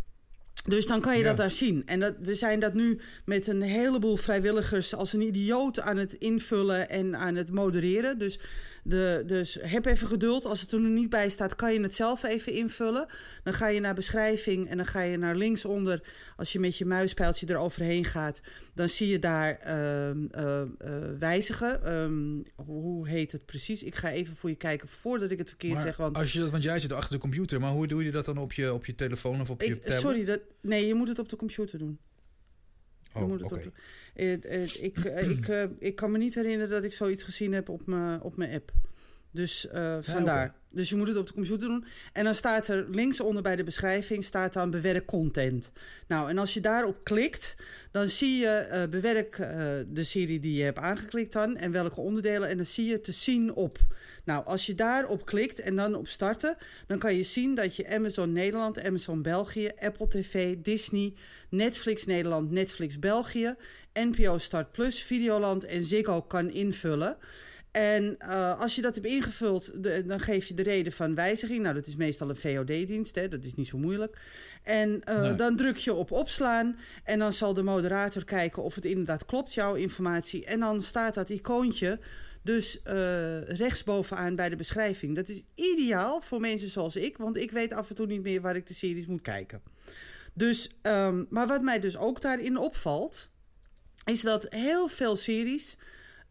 Dus dan kan je Ja. dat daar zien. En dat, we zijn dat nu met een heleboel vrijwilligers als een idioot aan het invullen en aan het modereren. Dus, de, dus heb even geduld. Als het er nu niet bij staat, kan je het zelf even invullen. Dan ga je naar beschrijving en dan ga je naar linksonder. Als je met je muispijltje eroverheen gaat, dan zie je daar ehm, eh, eh, wijzigen. Ehm, hoe heet het precies? Ik ga even voor je kijken voordat ik het verkeerd Maar zeg. Want als je dat, want jij zit achter de computer, maar hoe doe je dat dan op je, op je telefoon of op je ik, tablet? sorry, dat, nee, je moet het op de computer doen. Je Oh, moet het oké. op de- Eh, eh, ik, eh, ik, ik kan me niet herinneren dat ik zoiets gezien heb op mijn op mijn app. Dus eh, vandaar. Dus je moet het op de computer doen. En dan staat er linksonder bij de beschrijving staat dan bewerk content. Nou, en als je daarop klikt, dan zie je eh, bewerk eh, de serie die je hebt aangeklikt dan en welke onderdelen. En dan zie je te zien op. Nou, als je daarop klikt en dan op starten, dan kan je zien dat je Amazon Nederland, Amazon België, Apple TV, Disney, Netflix Nederland, Netflix België, NPO Start Plus, Videoland en Ziggo kan invullen. En eh, als je dat hebt ingevuld, de- dan geef je de reden van wijziging. Nou, dat is meestal een VOD-dienst, dat is niet zo moeilijk. En eh, Nee. dan druk je op opslaan en dan zal de moderator kijken of het inderdaad klopt, jouw informatie. En dan staat dat icoontje dus eh, rechtsbovenaan bij de beschrijving. Dat is ideaal voor mensen zoals ik, want ik weet af en toe niet meer waar ik de series moet kijken. Dus, ehm, maar wat mij dus ook daarin opvalt, is dat heel veel series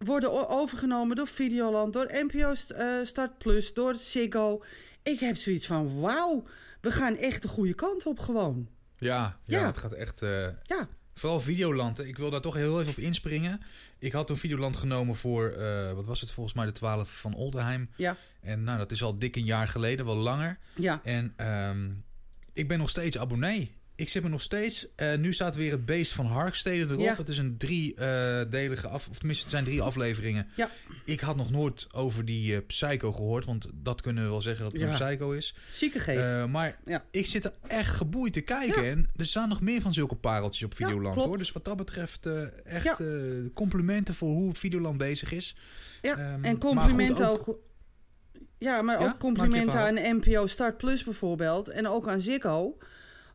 worden overgenomen door Videoland, door NPO eh, Start Plus, door Ziggo. Ik heb zoiets van, wauw, we gaan echt de goede kant op gewoon. Ja, ja, Ja. het gaat echt... eh, Ja, Vooral Videoland. Ik wil daar toch heel even op inspringen. Ik had toen Videoland genomen voor, eh, wat was het volgens mij, de 12 van Oldeham. ja, En nou, dat is al dik een jaar geleden, wel langer. ja. En ehm, ik ben nog steeds abonnee. Ik zit me nog steeds. eh, nu staat weer het Beest van Harkstede erop. Ja. Het is een driedelige af, of tenminste, het zijn drie afleveringen. Ja. Ik had nog nooit over die eh, Psycho gehoord, want dat kunnen we wel zeggen dat het Ja. een Psycho is. Zieke geest. Eh, maar Ja. ik zit er echt geboeid te kijken. En er staan nog meer van zulke pareltjes op Videoland hoor. Dus wat dat betreft echt complimenten voor hoe Videoland bezig is. Ja, Ehm, en complimenten ook... Ja, maar ook complimenten aan NPO Start Plus bijvoorbeeld. En ook aan Ziggo.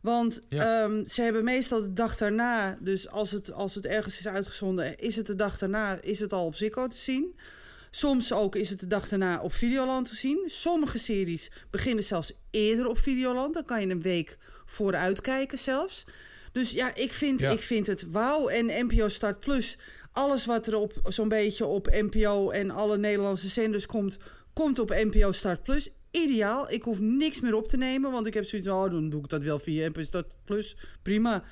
Want Ja. ehm, ze hebben meestal de dag daarna... Dus als het, als het ergens is uitgezonden... is het de dag daarna is het al op Ziggo te zien. Soms ook is het de dag daarna op Videoland te zien. Sommige series beginnen zelfs eerder op Videoland. Dan kan je een week vooruit kijken zelfs. Dus ja, ik vind, Ja. ik vind het wauw. En NPO Start Plus, alles wat er op zo'n beetje op NPO en alle Nederlandse zenders komt, komt op NPO Start Plus. Ideaal. Ik hoef niks meer op te nemen, want ik heb zoiets van, oh, dan doe ik dat wel via NPO Start Plus. Prima.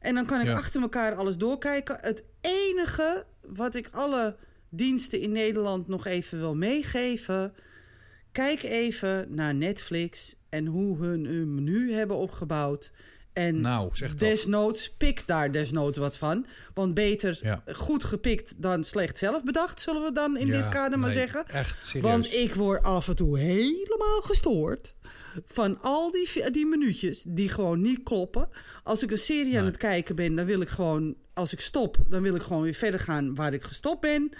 En dan kan ik Ja. achter elkaar alles doorkijken. Het enige wat ik alle diensten in Nederland nog even wil meegeven. Kijk even naar Netflix en hoe hun hun menu hebben opgebouwd. En Nou, zeg dat. desnoods, pik daar desnoods wat van. Want beter Ja. goed gepikt dan slecht zelf bedacht, zullen we dan in Ja, dit kader maar nee, zeggen. Echt serieus. Want ik word af en toe helemaal gestoord van al die, die minuutjes die gewoon niet kloppen. Als ik een serie aan het kijken ben, dan wil ik gewoon, als ik stop, dan wil ik gewoon weer verder gaan waar ik gestopt ben.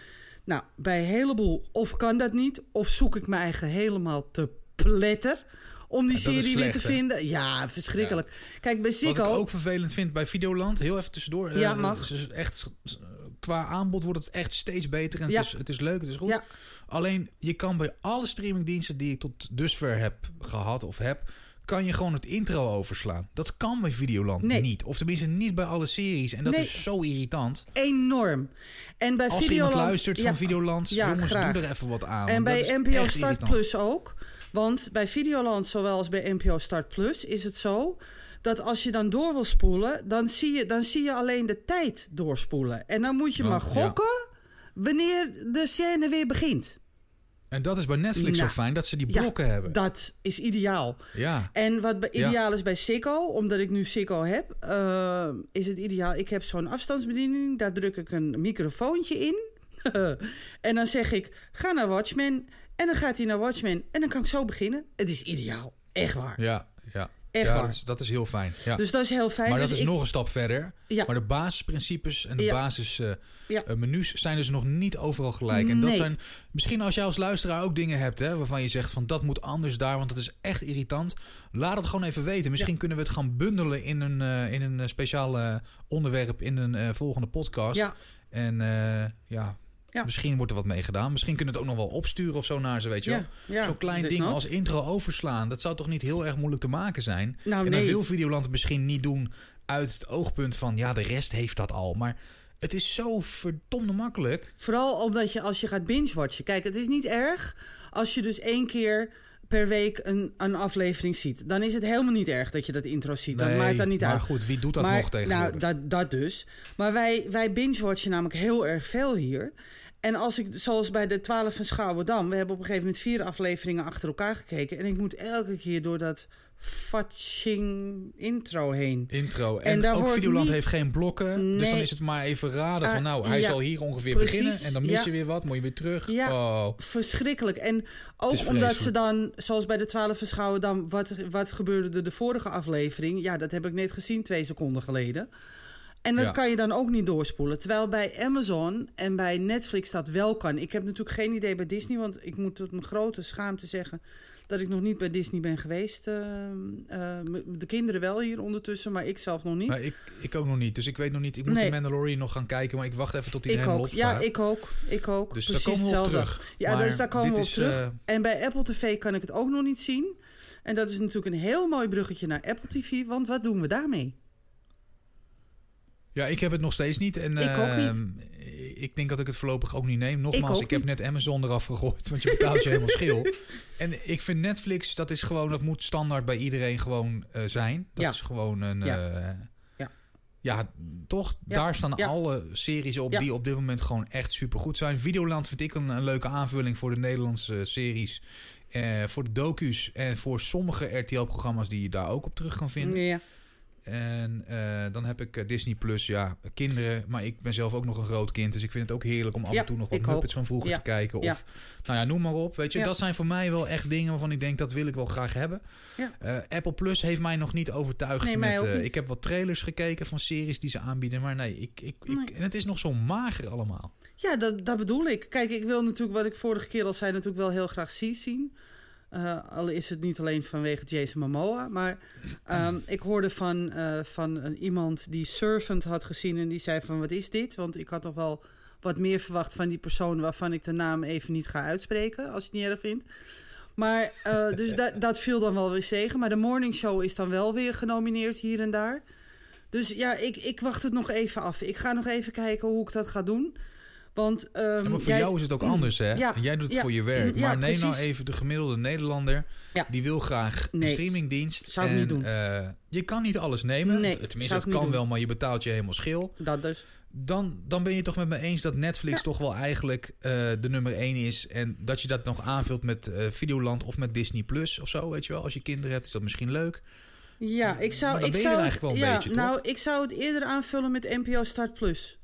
Nou, bij een heleboel of kan dat niet, of zoek ik me eigen helemaal te pletter om die Ja, serie weer te hè? vinden. Ja, verschrikkelijk. Kijk, bij Wat Ziggo... ik ook vervelend vind bij Videoland, heel even tussendoor. eh, Ja, mag. echt, qua aanbod wordt het echt steeds beter. En Ja. het, is, het is leuk, het is goed. Alleen, je kan bij alle streamingdiensten die ik tot dusver heb gehad of heb... kan je gewoon het intro overslaan. Dat kan bij Videoland Nee. niet. Of tenminste niet bij alle series. En dat Nee. is zo irritant. enorm. En bij Als Videoland... iemand luistert van Videoland, ja, jongens, graag. doe er even wat aan. En dat bij NPO Start irritant. Plus ook. Want bij Videoland, zowel als bij NPO Start Plus, is het zo dat als je dan door wil spoelen, dan zie je, dan zie je alleen de tijd doorspoelen. En dan moet je Oh, maar ja. gokken wanneer de scène weer begint. En dat is bij Netflix Nou, zo fijn, dat ze die Ja, blokken hebben. Dat is ideaal. Ja, En wat bij- Ja. ideaal is bij Sikko, omdat ik nu Sikko heb, eh, is het ideaal. Ik heb zo'n afstandsbediening, daar druk ik een microfoontje in. en dan zeg ik, ga naar Watchmen. En dan gaat hij naar Watchmen. En dan kan ik zo beginnen. Het is ideaal. Echt waar. ja, ja. Echt ja waar. dat, is, dat is heel fijn. Ja. Dus dat is heel fijn. maar dat Dus is ik- nog een stap verder. Ja. Maar de basisprincipes en de basismenus Ja. menus zijn dus nog niet overal gelijk. En dat zijn misschien als jij als luisteraar ook dingen hebt hè, waarvan je zegt van dat moet anders daar, want dat is echt irritant. Laat het gewoon even weten. Misschien kunnen we het gaan bundelen in een, eh, in een speciaal eh, onderwerp in een eh, volgende podcast. Ja. En eh, ja, Ja. misschien wordt er wat mee gedaan. Misschien kunnen we het ook nog wel opsturen of zo naar ze, weet je wel. Ja, Zo'n klein ding als intro overslaan. Dat zou toch niet heel erg moeilijk te maken zijn? Nou, en dan nee. wil Videoland het misschien niet doen uit het oogpunt van... ja, de rest heeft dat al. Maar het is zo verdomde makkelijk. Vooral omdat je als je gaat binge-watchen. Kijk, het is niet erg als je dus één keer per week een, een aflevering ziet. Dan is het helemaal niet erg dat je dat intro ziet. dat maakt dan niet maar uit. goed, wie doet dat maar, nog tegenwoordig? Nou, dat, dat dus. Maar wij, wij binge-watchen namelijk heel erg veel hier. En als ik, zoals bij de 12 van Schouwerdam... we hebben op een gegeven moment vier afleveringen achter elkaar gekeken... en ik moet elke keer door dat fatching intro heen. Intro. En, ook Videoland niet- heeft geen blokken. Dus dan is het maar even raden van... Ah, nou, hij ja, zal hier ongeveer precies, beginnen. En dan mis ja. je weer wat. Moet je weer terug. Ja. Oh. Verschrikkelijk. En ook omdat ze dan, zoals bij de 12 verschouwen, dan wat, wat gebeurde er de vorige aflevering? Ja, dat heb ik net gezien twee seconden geleden. En dat Ja. kan je dan ook niet doorspoelen. Terwijl bij Amazon en bij Netflix dat wel kan. Ik heb natuurlijk geen idee bij Disney, want ik moet tot mijn grote schaamte zeggen dat ik nog niet bij Disney ben geweest. Eh, eh, de kinderen wel hier ondertussen, maar ik zelf nog niet. Maar ik, ik ook nog niet. Dus ik weet nog niet. Ik moet Nee. de Mandalorian nog gaan kijken. Maar ik wacht even tot die ik helemaal ook. opstaat. Ja, ik ook. Ik ook. Dus Precies daar komen we op hetzelfde. terug. Ja, Maar dus daar komen we op is, terug. eh, En bij Apple TV kan ik het ook nog niet zien. En dat is natuurlijk een heel mooi bruggetje naar Apple TV. Want wat doen we daarmee? Ja, ik heb het nog steeds niet. En, Ik ook niet. ehm, Ik denk dat ik het voorlopig ook niet neem. Nogmaals, ik, heb net Amazon eraf gegooid, want je betaalt je helemaal schil. En ik vind Netflix, dat is gewoon, dat moet standaard bij iedereen gewoon eh, zijn. Dat Ja. is gewoon een... Ja. eh, Ja. ja, toch? Daar staan alle series op die op dit moment gewoon echt supergoed zijn. Videoland vind ik een, een leuke aanvulling voor de Nederlandse series. Eh, voor de docu's en voor sommige RTL-programma's die je daar ook op terug kan vinden. Ja. En eh, dan heb ik eh, Disney Plus, ja, kinderen. Maar ik ben zelf ook nog een groot kind. Dus ik vind het ook heerlijk om af en toe nog wat. Muppets van vroeger Ja, te kijken. Of, ja. nou ja, noem maar op. Weet je, dat zijn voor mij wel echt dingen waarvan ik denk, dat wil ik wel graag hebben. Eh, Apple Plus heeft mij nog niet overtuigd. Nee, met, ik heb wat trailers gekeken van series die ze aanbieden. Maar nee, ik, ik, en het is nog zo mager allemaal. Ja, dat, dat bedoel ik. Kijk, ik wil natuurlijk, wat ik vorige keer al zei, natuurlijk wel heel graag C zien. Eh, al is het niet alleen vanwege Jason Momoa. Maar ehm, ik hoorde van, eh, van een, iemand die Servant had gezien. En die zei van, wat is dit? Want ik had toch wel wat meer verwacht van die persoon... waarvan ik de naam even niet ga uitspreken, als je het niet erg vindt. Maar, eh, dus dat, dat viel dan wel weer tegen. Maar de Morning Show is dan wel weer genomineerd hier en daar. Dus ja, ik, ik wacht het nog even af. Ik ga nog even kijken hoe ik dat ga doen. Want, ehm, Ja, maar voor jij- jou is het ook anders, hè? Ja, Jij doet het ja, voor je werk. ja, maar neem nou even de gemiddelde Nederlander. Die wil graag een streamingdienst. zou ik en, niet doen. eh, je kan niet alles nemen. Nee, Tenminste, dat kan doen. wel, maar je betaalt je helemaal schil. Dat dus. Dan, dan ben je toch met me eens dat Netflix toch wel eigenlijk eh, de nummer één is. En dat je dat nog aanvult met eh, Videoland of met Disney Plus of zo, weet je wel. Als je kinderen hebt, is dat misschien leuk. Ja, ik zou. Maar dan ik ben je zou eigenlijk wel een ja, beetje, toch? Nou, ik zou het eerder aanvullen met NPO Start Plus.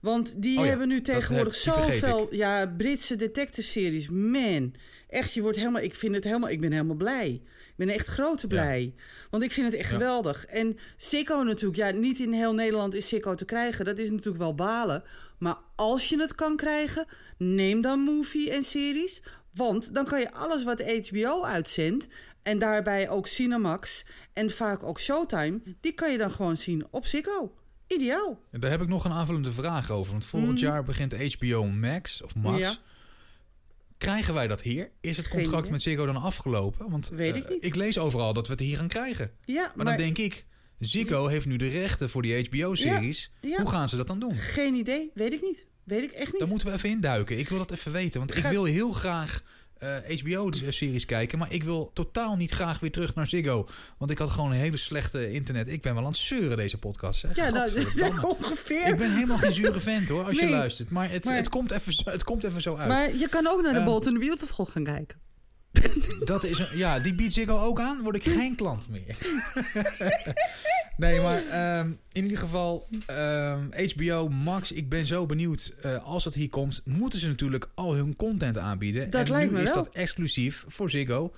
Want die Oh ja, hebben nu tegenwoordig zoveel ja, Britse detective series. Man, echt, je wordt helemaal. Ik vind het helemaal. Ik ben helemaal blij. Ik ben echt grote blij. Want ik vind het echt Ja. geweldig. En Sikko natuurlijk. Ja, niet in heel Nederland is Sikko te krijgen. Dat is natuurlijk wel balen. Maar als je het kan krijgen, neem dan movie en series. Want dan kan je alles wat HBO uitzendt. En daarbij ook Cinemax. En vaak ook Showtime. Die kan je dan gewoon zien op Sikko. Ideaal. En daar heb ik nog een aanvullende vraag over. Want volgend jaar begint HBO Max of Max. Mhm. Ja. Krijgen wij dat hier? Is het contract met Ziggo dan afgelopen? Want Weet ik eh, ik lees overal dat we het hier gaan krijgen. Ja, Maar, dan denk ik, Ziggo heeft nu de rechten voor die HBO-series. Ja, ja. Hoe gaan ze dat dan doen? Geen idee. Weet ik niet. Weet ik echt niet. Daar moeten we even induiken. Ik wil dat even weten. Want ik wil heel graag eh, HBO-series kijken. Maar ik wil totaal niet graag weer terug naar Ziggo. Want ik had gewoon een hele slechte internet. Ik ben wel aan het zeuren deze podcast. Hè? ja, nou, ongeveer. Ik ben helemaal geen zure vent hoor, als je luistert. Maar het, Maar- het, komt even, zo- het komt even zo uit. Maar je kan ook naar de and the Beautiful gaan kijken. Dat is een, ja, die biedt Ziggo ook aan, word ik geen klant meer. nee, maar ehm, in ieder geval, ehm, HBO Max, ik ben zo benieuwd. eh, als het hier komt, moeten ze natuurlijk al hun content aanbieden. Dat en lijkt nu me is wel. dat exclusief voor Ziggo.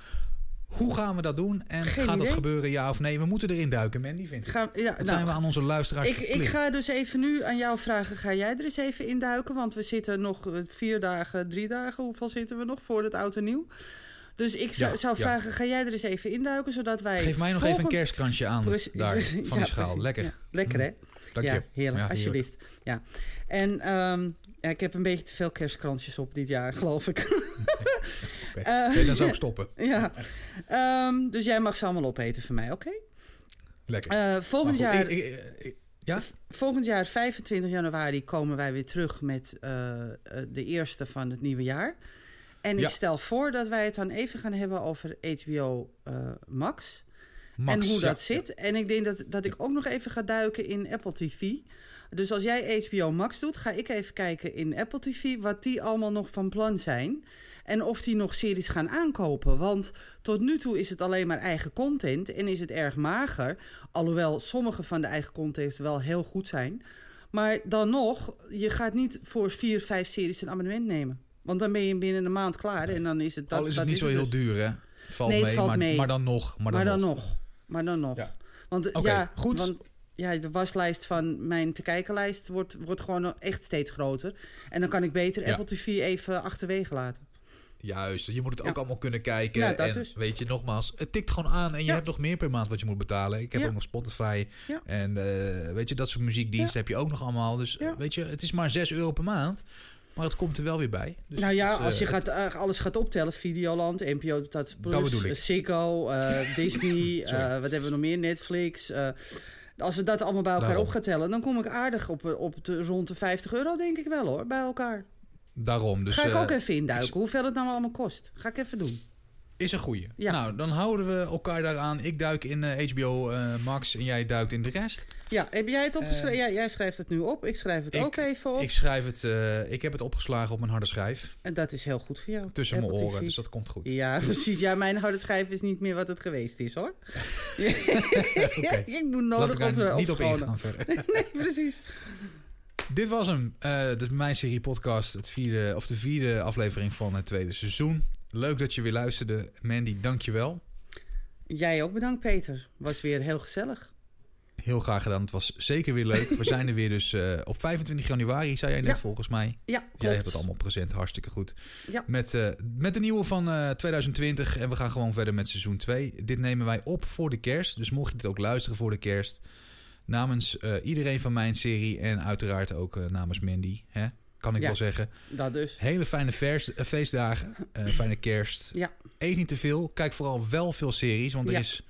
Hoe gaan we dat doen? En Geen gaat dat gebeuren, ja of nee? We moeten erin duiken, Mandy, vind ik. Ga, ja, Dat nou, zijn we aan onze luisteraars ik, ik ga dus even nu aan jou vragen. Ga jij er eens even induiken? Want we zitten nog eh, vier dagen, drie dagen. Hoeveel zitten we nog voor het oud en nieuw? Dus ik zou, Ja, zou ja. vragen, ga jij er eens even induiken? Zodat wij Geef mij nog even een kerstkransje aan Precies- daar van ja, die schaal. Lekker. Lekker hè? Dank je. Heerlijk. Alsjeblieft. Ja. En ehm, ja, ik heb een beetje te veel kerstkransjes op dit jaar, geloof ik. Oké. Eh, Nee, dan zou ik stoppen. ja. Ehm, dus jij mag ze allemaal opeten voor mij, oké? Lekker. Volgend, goed, jaar, ik- ik- ik- ja? volgend jaar, 25 januari, komen wij weer terug met eh, eh, de eerste van het nieuwe jaar. En ik Ja. stel voor dat wij het dan even gaan hebben over HBO eh, Max. Max, en hoe ja. dat zit. En ik denk dat, dat ik ook nog even ga duiken in Apple TV. Dus als jij HBO Max doet, ga ik even kijken in Apple TV wat die allemaal nog van plan zijn. En of die nog series gaan aankopen. Want tot nu toe is het alleen maar eigen content en is het erg mager. Alhoewel sommige van de eigen content wel heel goed zijn. Maar dan nog, je gaat niet voor vier, vijf series een abonnement nemen. Want dan ben je binnen een maand klaar en dan is het dat. Al is het dat niet zo heel dus. duur, hè? Valt Nee, het mee, valt maar, mee. maar dan nog. Maar dan, Maar dan nog. nog. Maar dan nog. Ja. Want ja, goed. Want, ja, de waslijst van mijn te kijkenlijst wordt, wordt gewoon echt steeds groter. En dan kan ik beter Ja. Apple TV even achterwege laten. Juist, je moet het ook Ja. allemaal kunnen kijken. Ja, dat en dus. weet je, nogmaals, het tikt gewoon aan en je Ja. hebt nog meer per maand wat je moet betalen. Ik heb ook nog Spotify en eh, weet je, dat soort muziekdiensten heb je ook nog allemaal. Dus weet je, het is maar 6 euro per maand, maar het komt er wel weer bij. Dus nou ja, is, als je eh, gaat, eh, alles gaat optellen, Videoland, NPO Tats Plus, eh, Ziggo, Disney, wat hebben we nog meer, Netflix. als we dat allemaal bij elkaar Daarom. op gaan tellen, dan kom ik aardig op, op de, rond de 50 euro, denk ik wel hoor, bij elkaar. Daarom, dus Ga ik ook even induiken, hoeveel het nou allemaal kost. Ga ik even doen. Is een goeie. Ja. Nou, dan houden we elkaar daaraan. Ik duik in eh, HBO eh, Max en jij duikt in de rest. Ja, heb jij het opgeschreven? ja, jij schrijft het nu op. Ik schrijf het Eh, ik- ook even op. Ik schrijf het, eh, ik heb het opgeslagen op mijn harde schijf. En dat is heel goed voor jou. Tussen mijn oren, TV. dus dat komt goed. Ja, precies. Ja, mijn harde schijf is niet meer wat het geweest is, hoor. Ik moet nodig daar op, niet op ingaan verder. Nee, precies. Dit was hem. Eh dit is mijn serie podcast. Het vierde, of de vierde aflevering van het tweede seizoen. Leuk dat je weer luisterde. Mandy, dank je wel. Jij ook bedankt, Peter. Was weer heel gezellig. Heel graag gedaan. Het was zeker weer leuk. We zijn er weer dus eh, op 25 januari, zei jij net Ja. volgens mij. Ja, klopt. Jij hebt het allemaal present. Hartstikke goed. Ja. Met, eh, met de nieuwe van eh, 2020. En we gaan gewoon verder met seizoen 2. Dit nemen wij op voor de kerst. Dus mocht je dit ook luisteren voor de kerst. Namens eh, iedereen van mijn serie. En uiteraard ook eh, namens Mandy. Hè? Kan ik Ja. wel zeggen. Dat dus. Hele fijne vers, eh, feestdagen. eh, fijne kerst. Ja. Eet niet te veel. Kijk vooral wel veel series. Want er Ja. is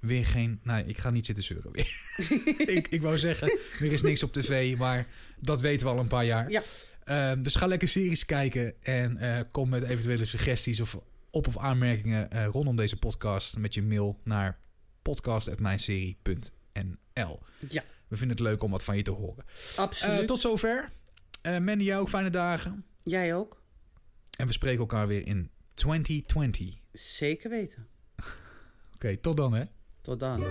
weer geen... Nou, ik ga niet zitten zeuren weer. ik, ik wou zeggen, er is niks op tv. Maar dat weten we al een paar jaar. Ja. Ehm, dus ga lekker series kijken. En eh, kom met eventuele suggesties of op- of aanmerkingen rondom deze podcast. Met je mail naar podcast.mijnserie.nl Ja, We vinden het leuk om wat van je te horen. absoluut. Tot zover. Eh Mandy, jij ook fijne dagen. Jij ook? En we spreken elkaar weer in 2020. Oké, Zeker weten. tot dan hè. Tot dan.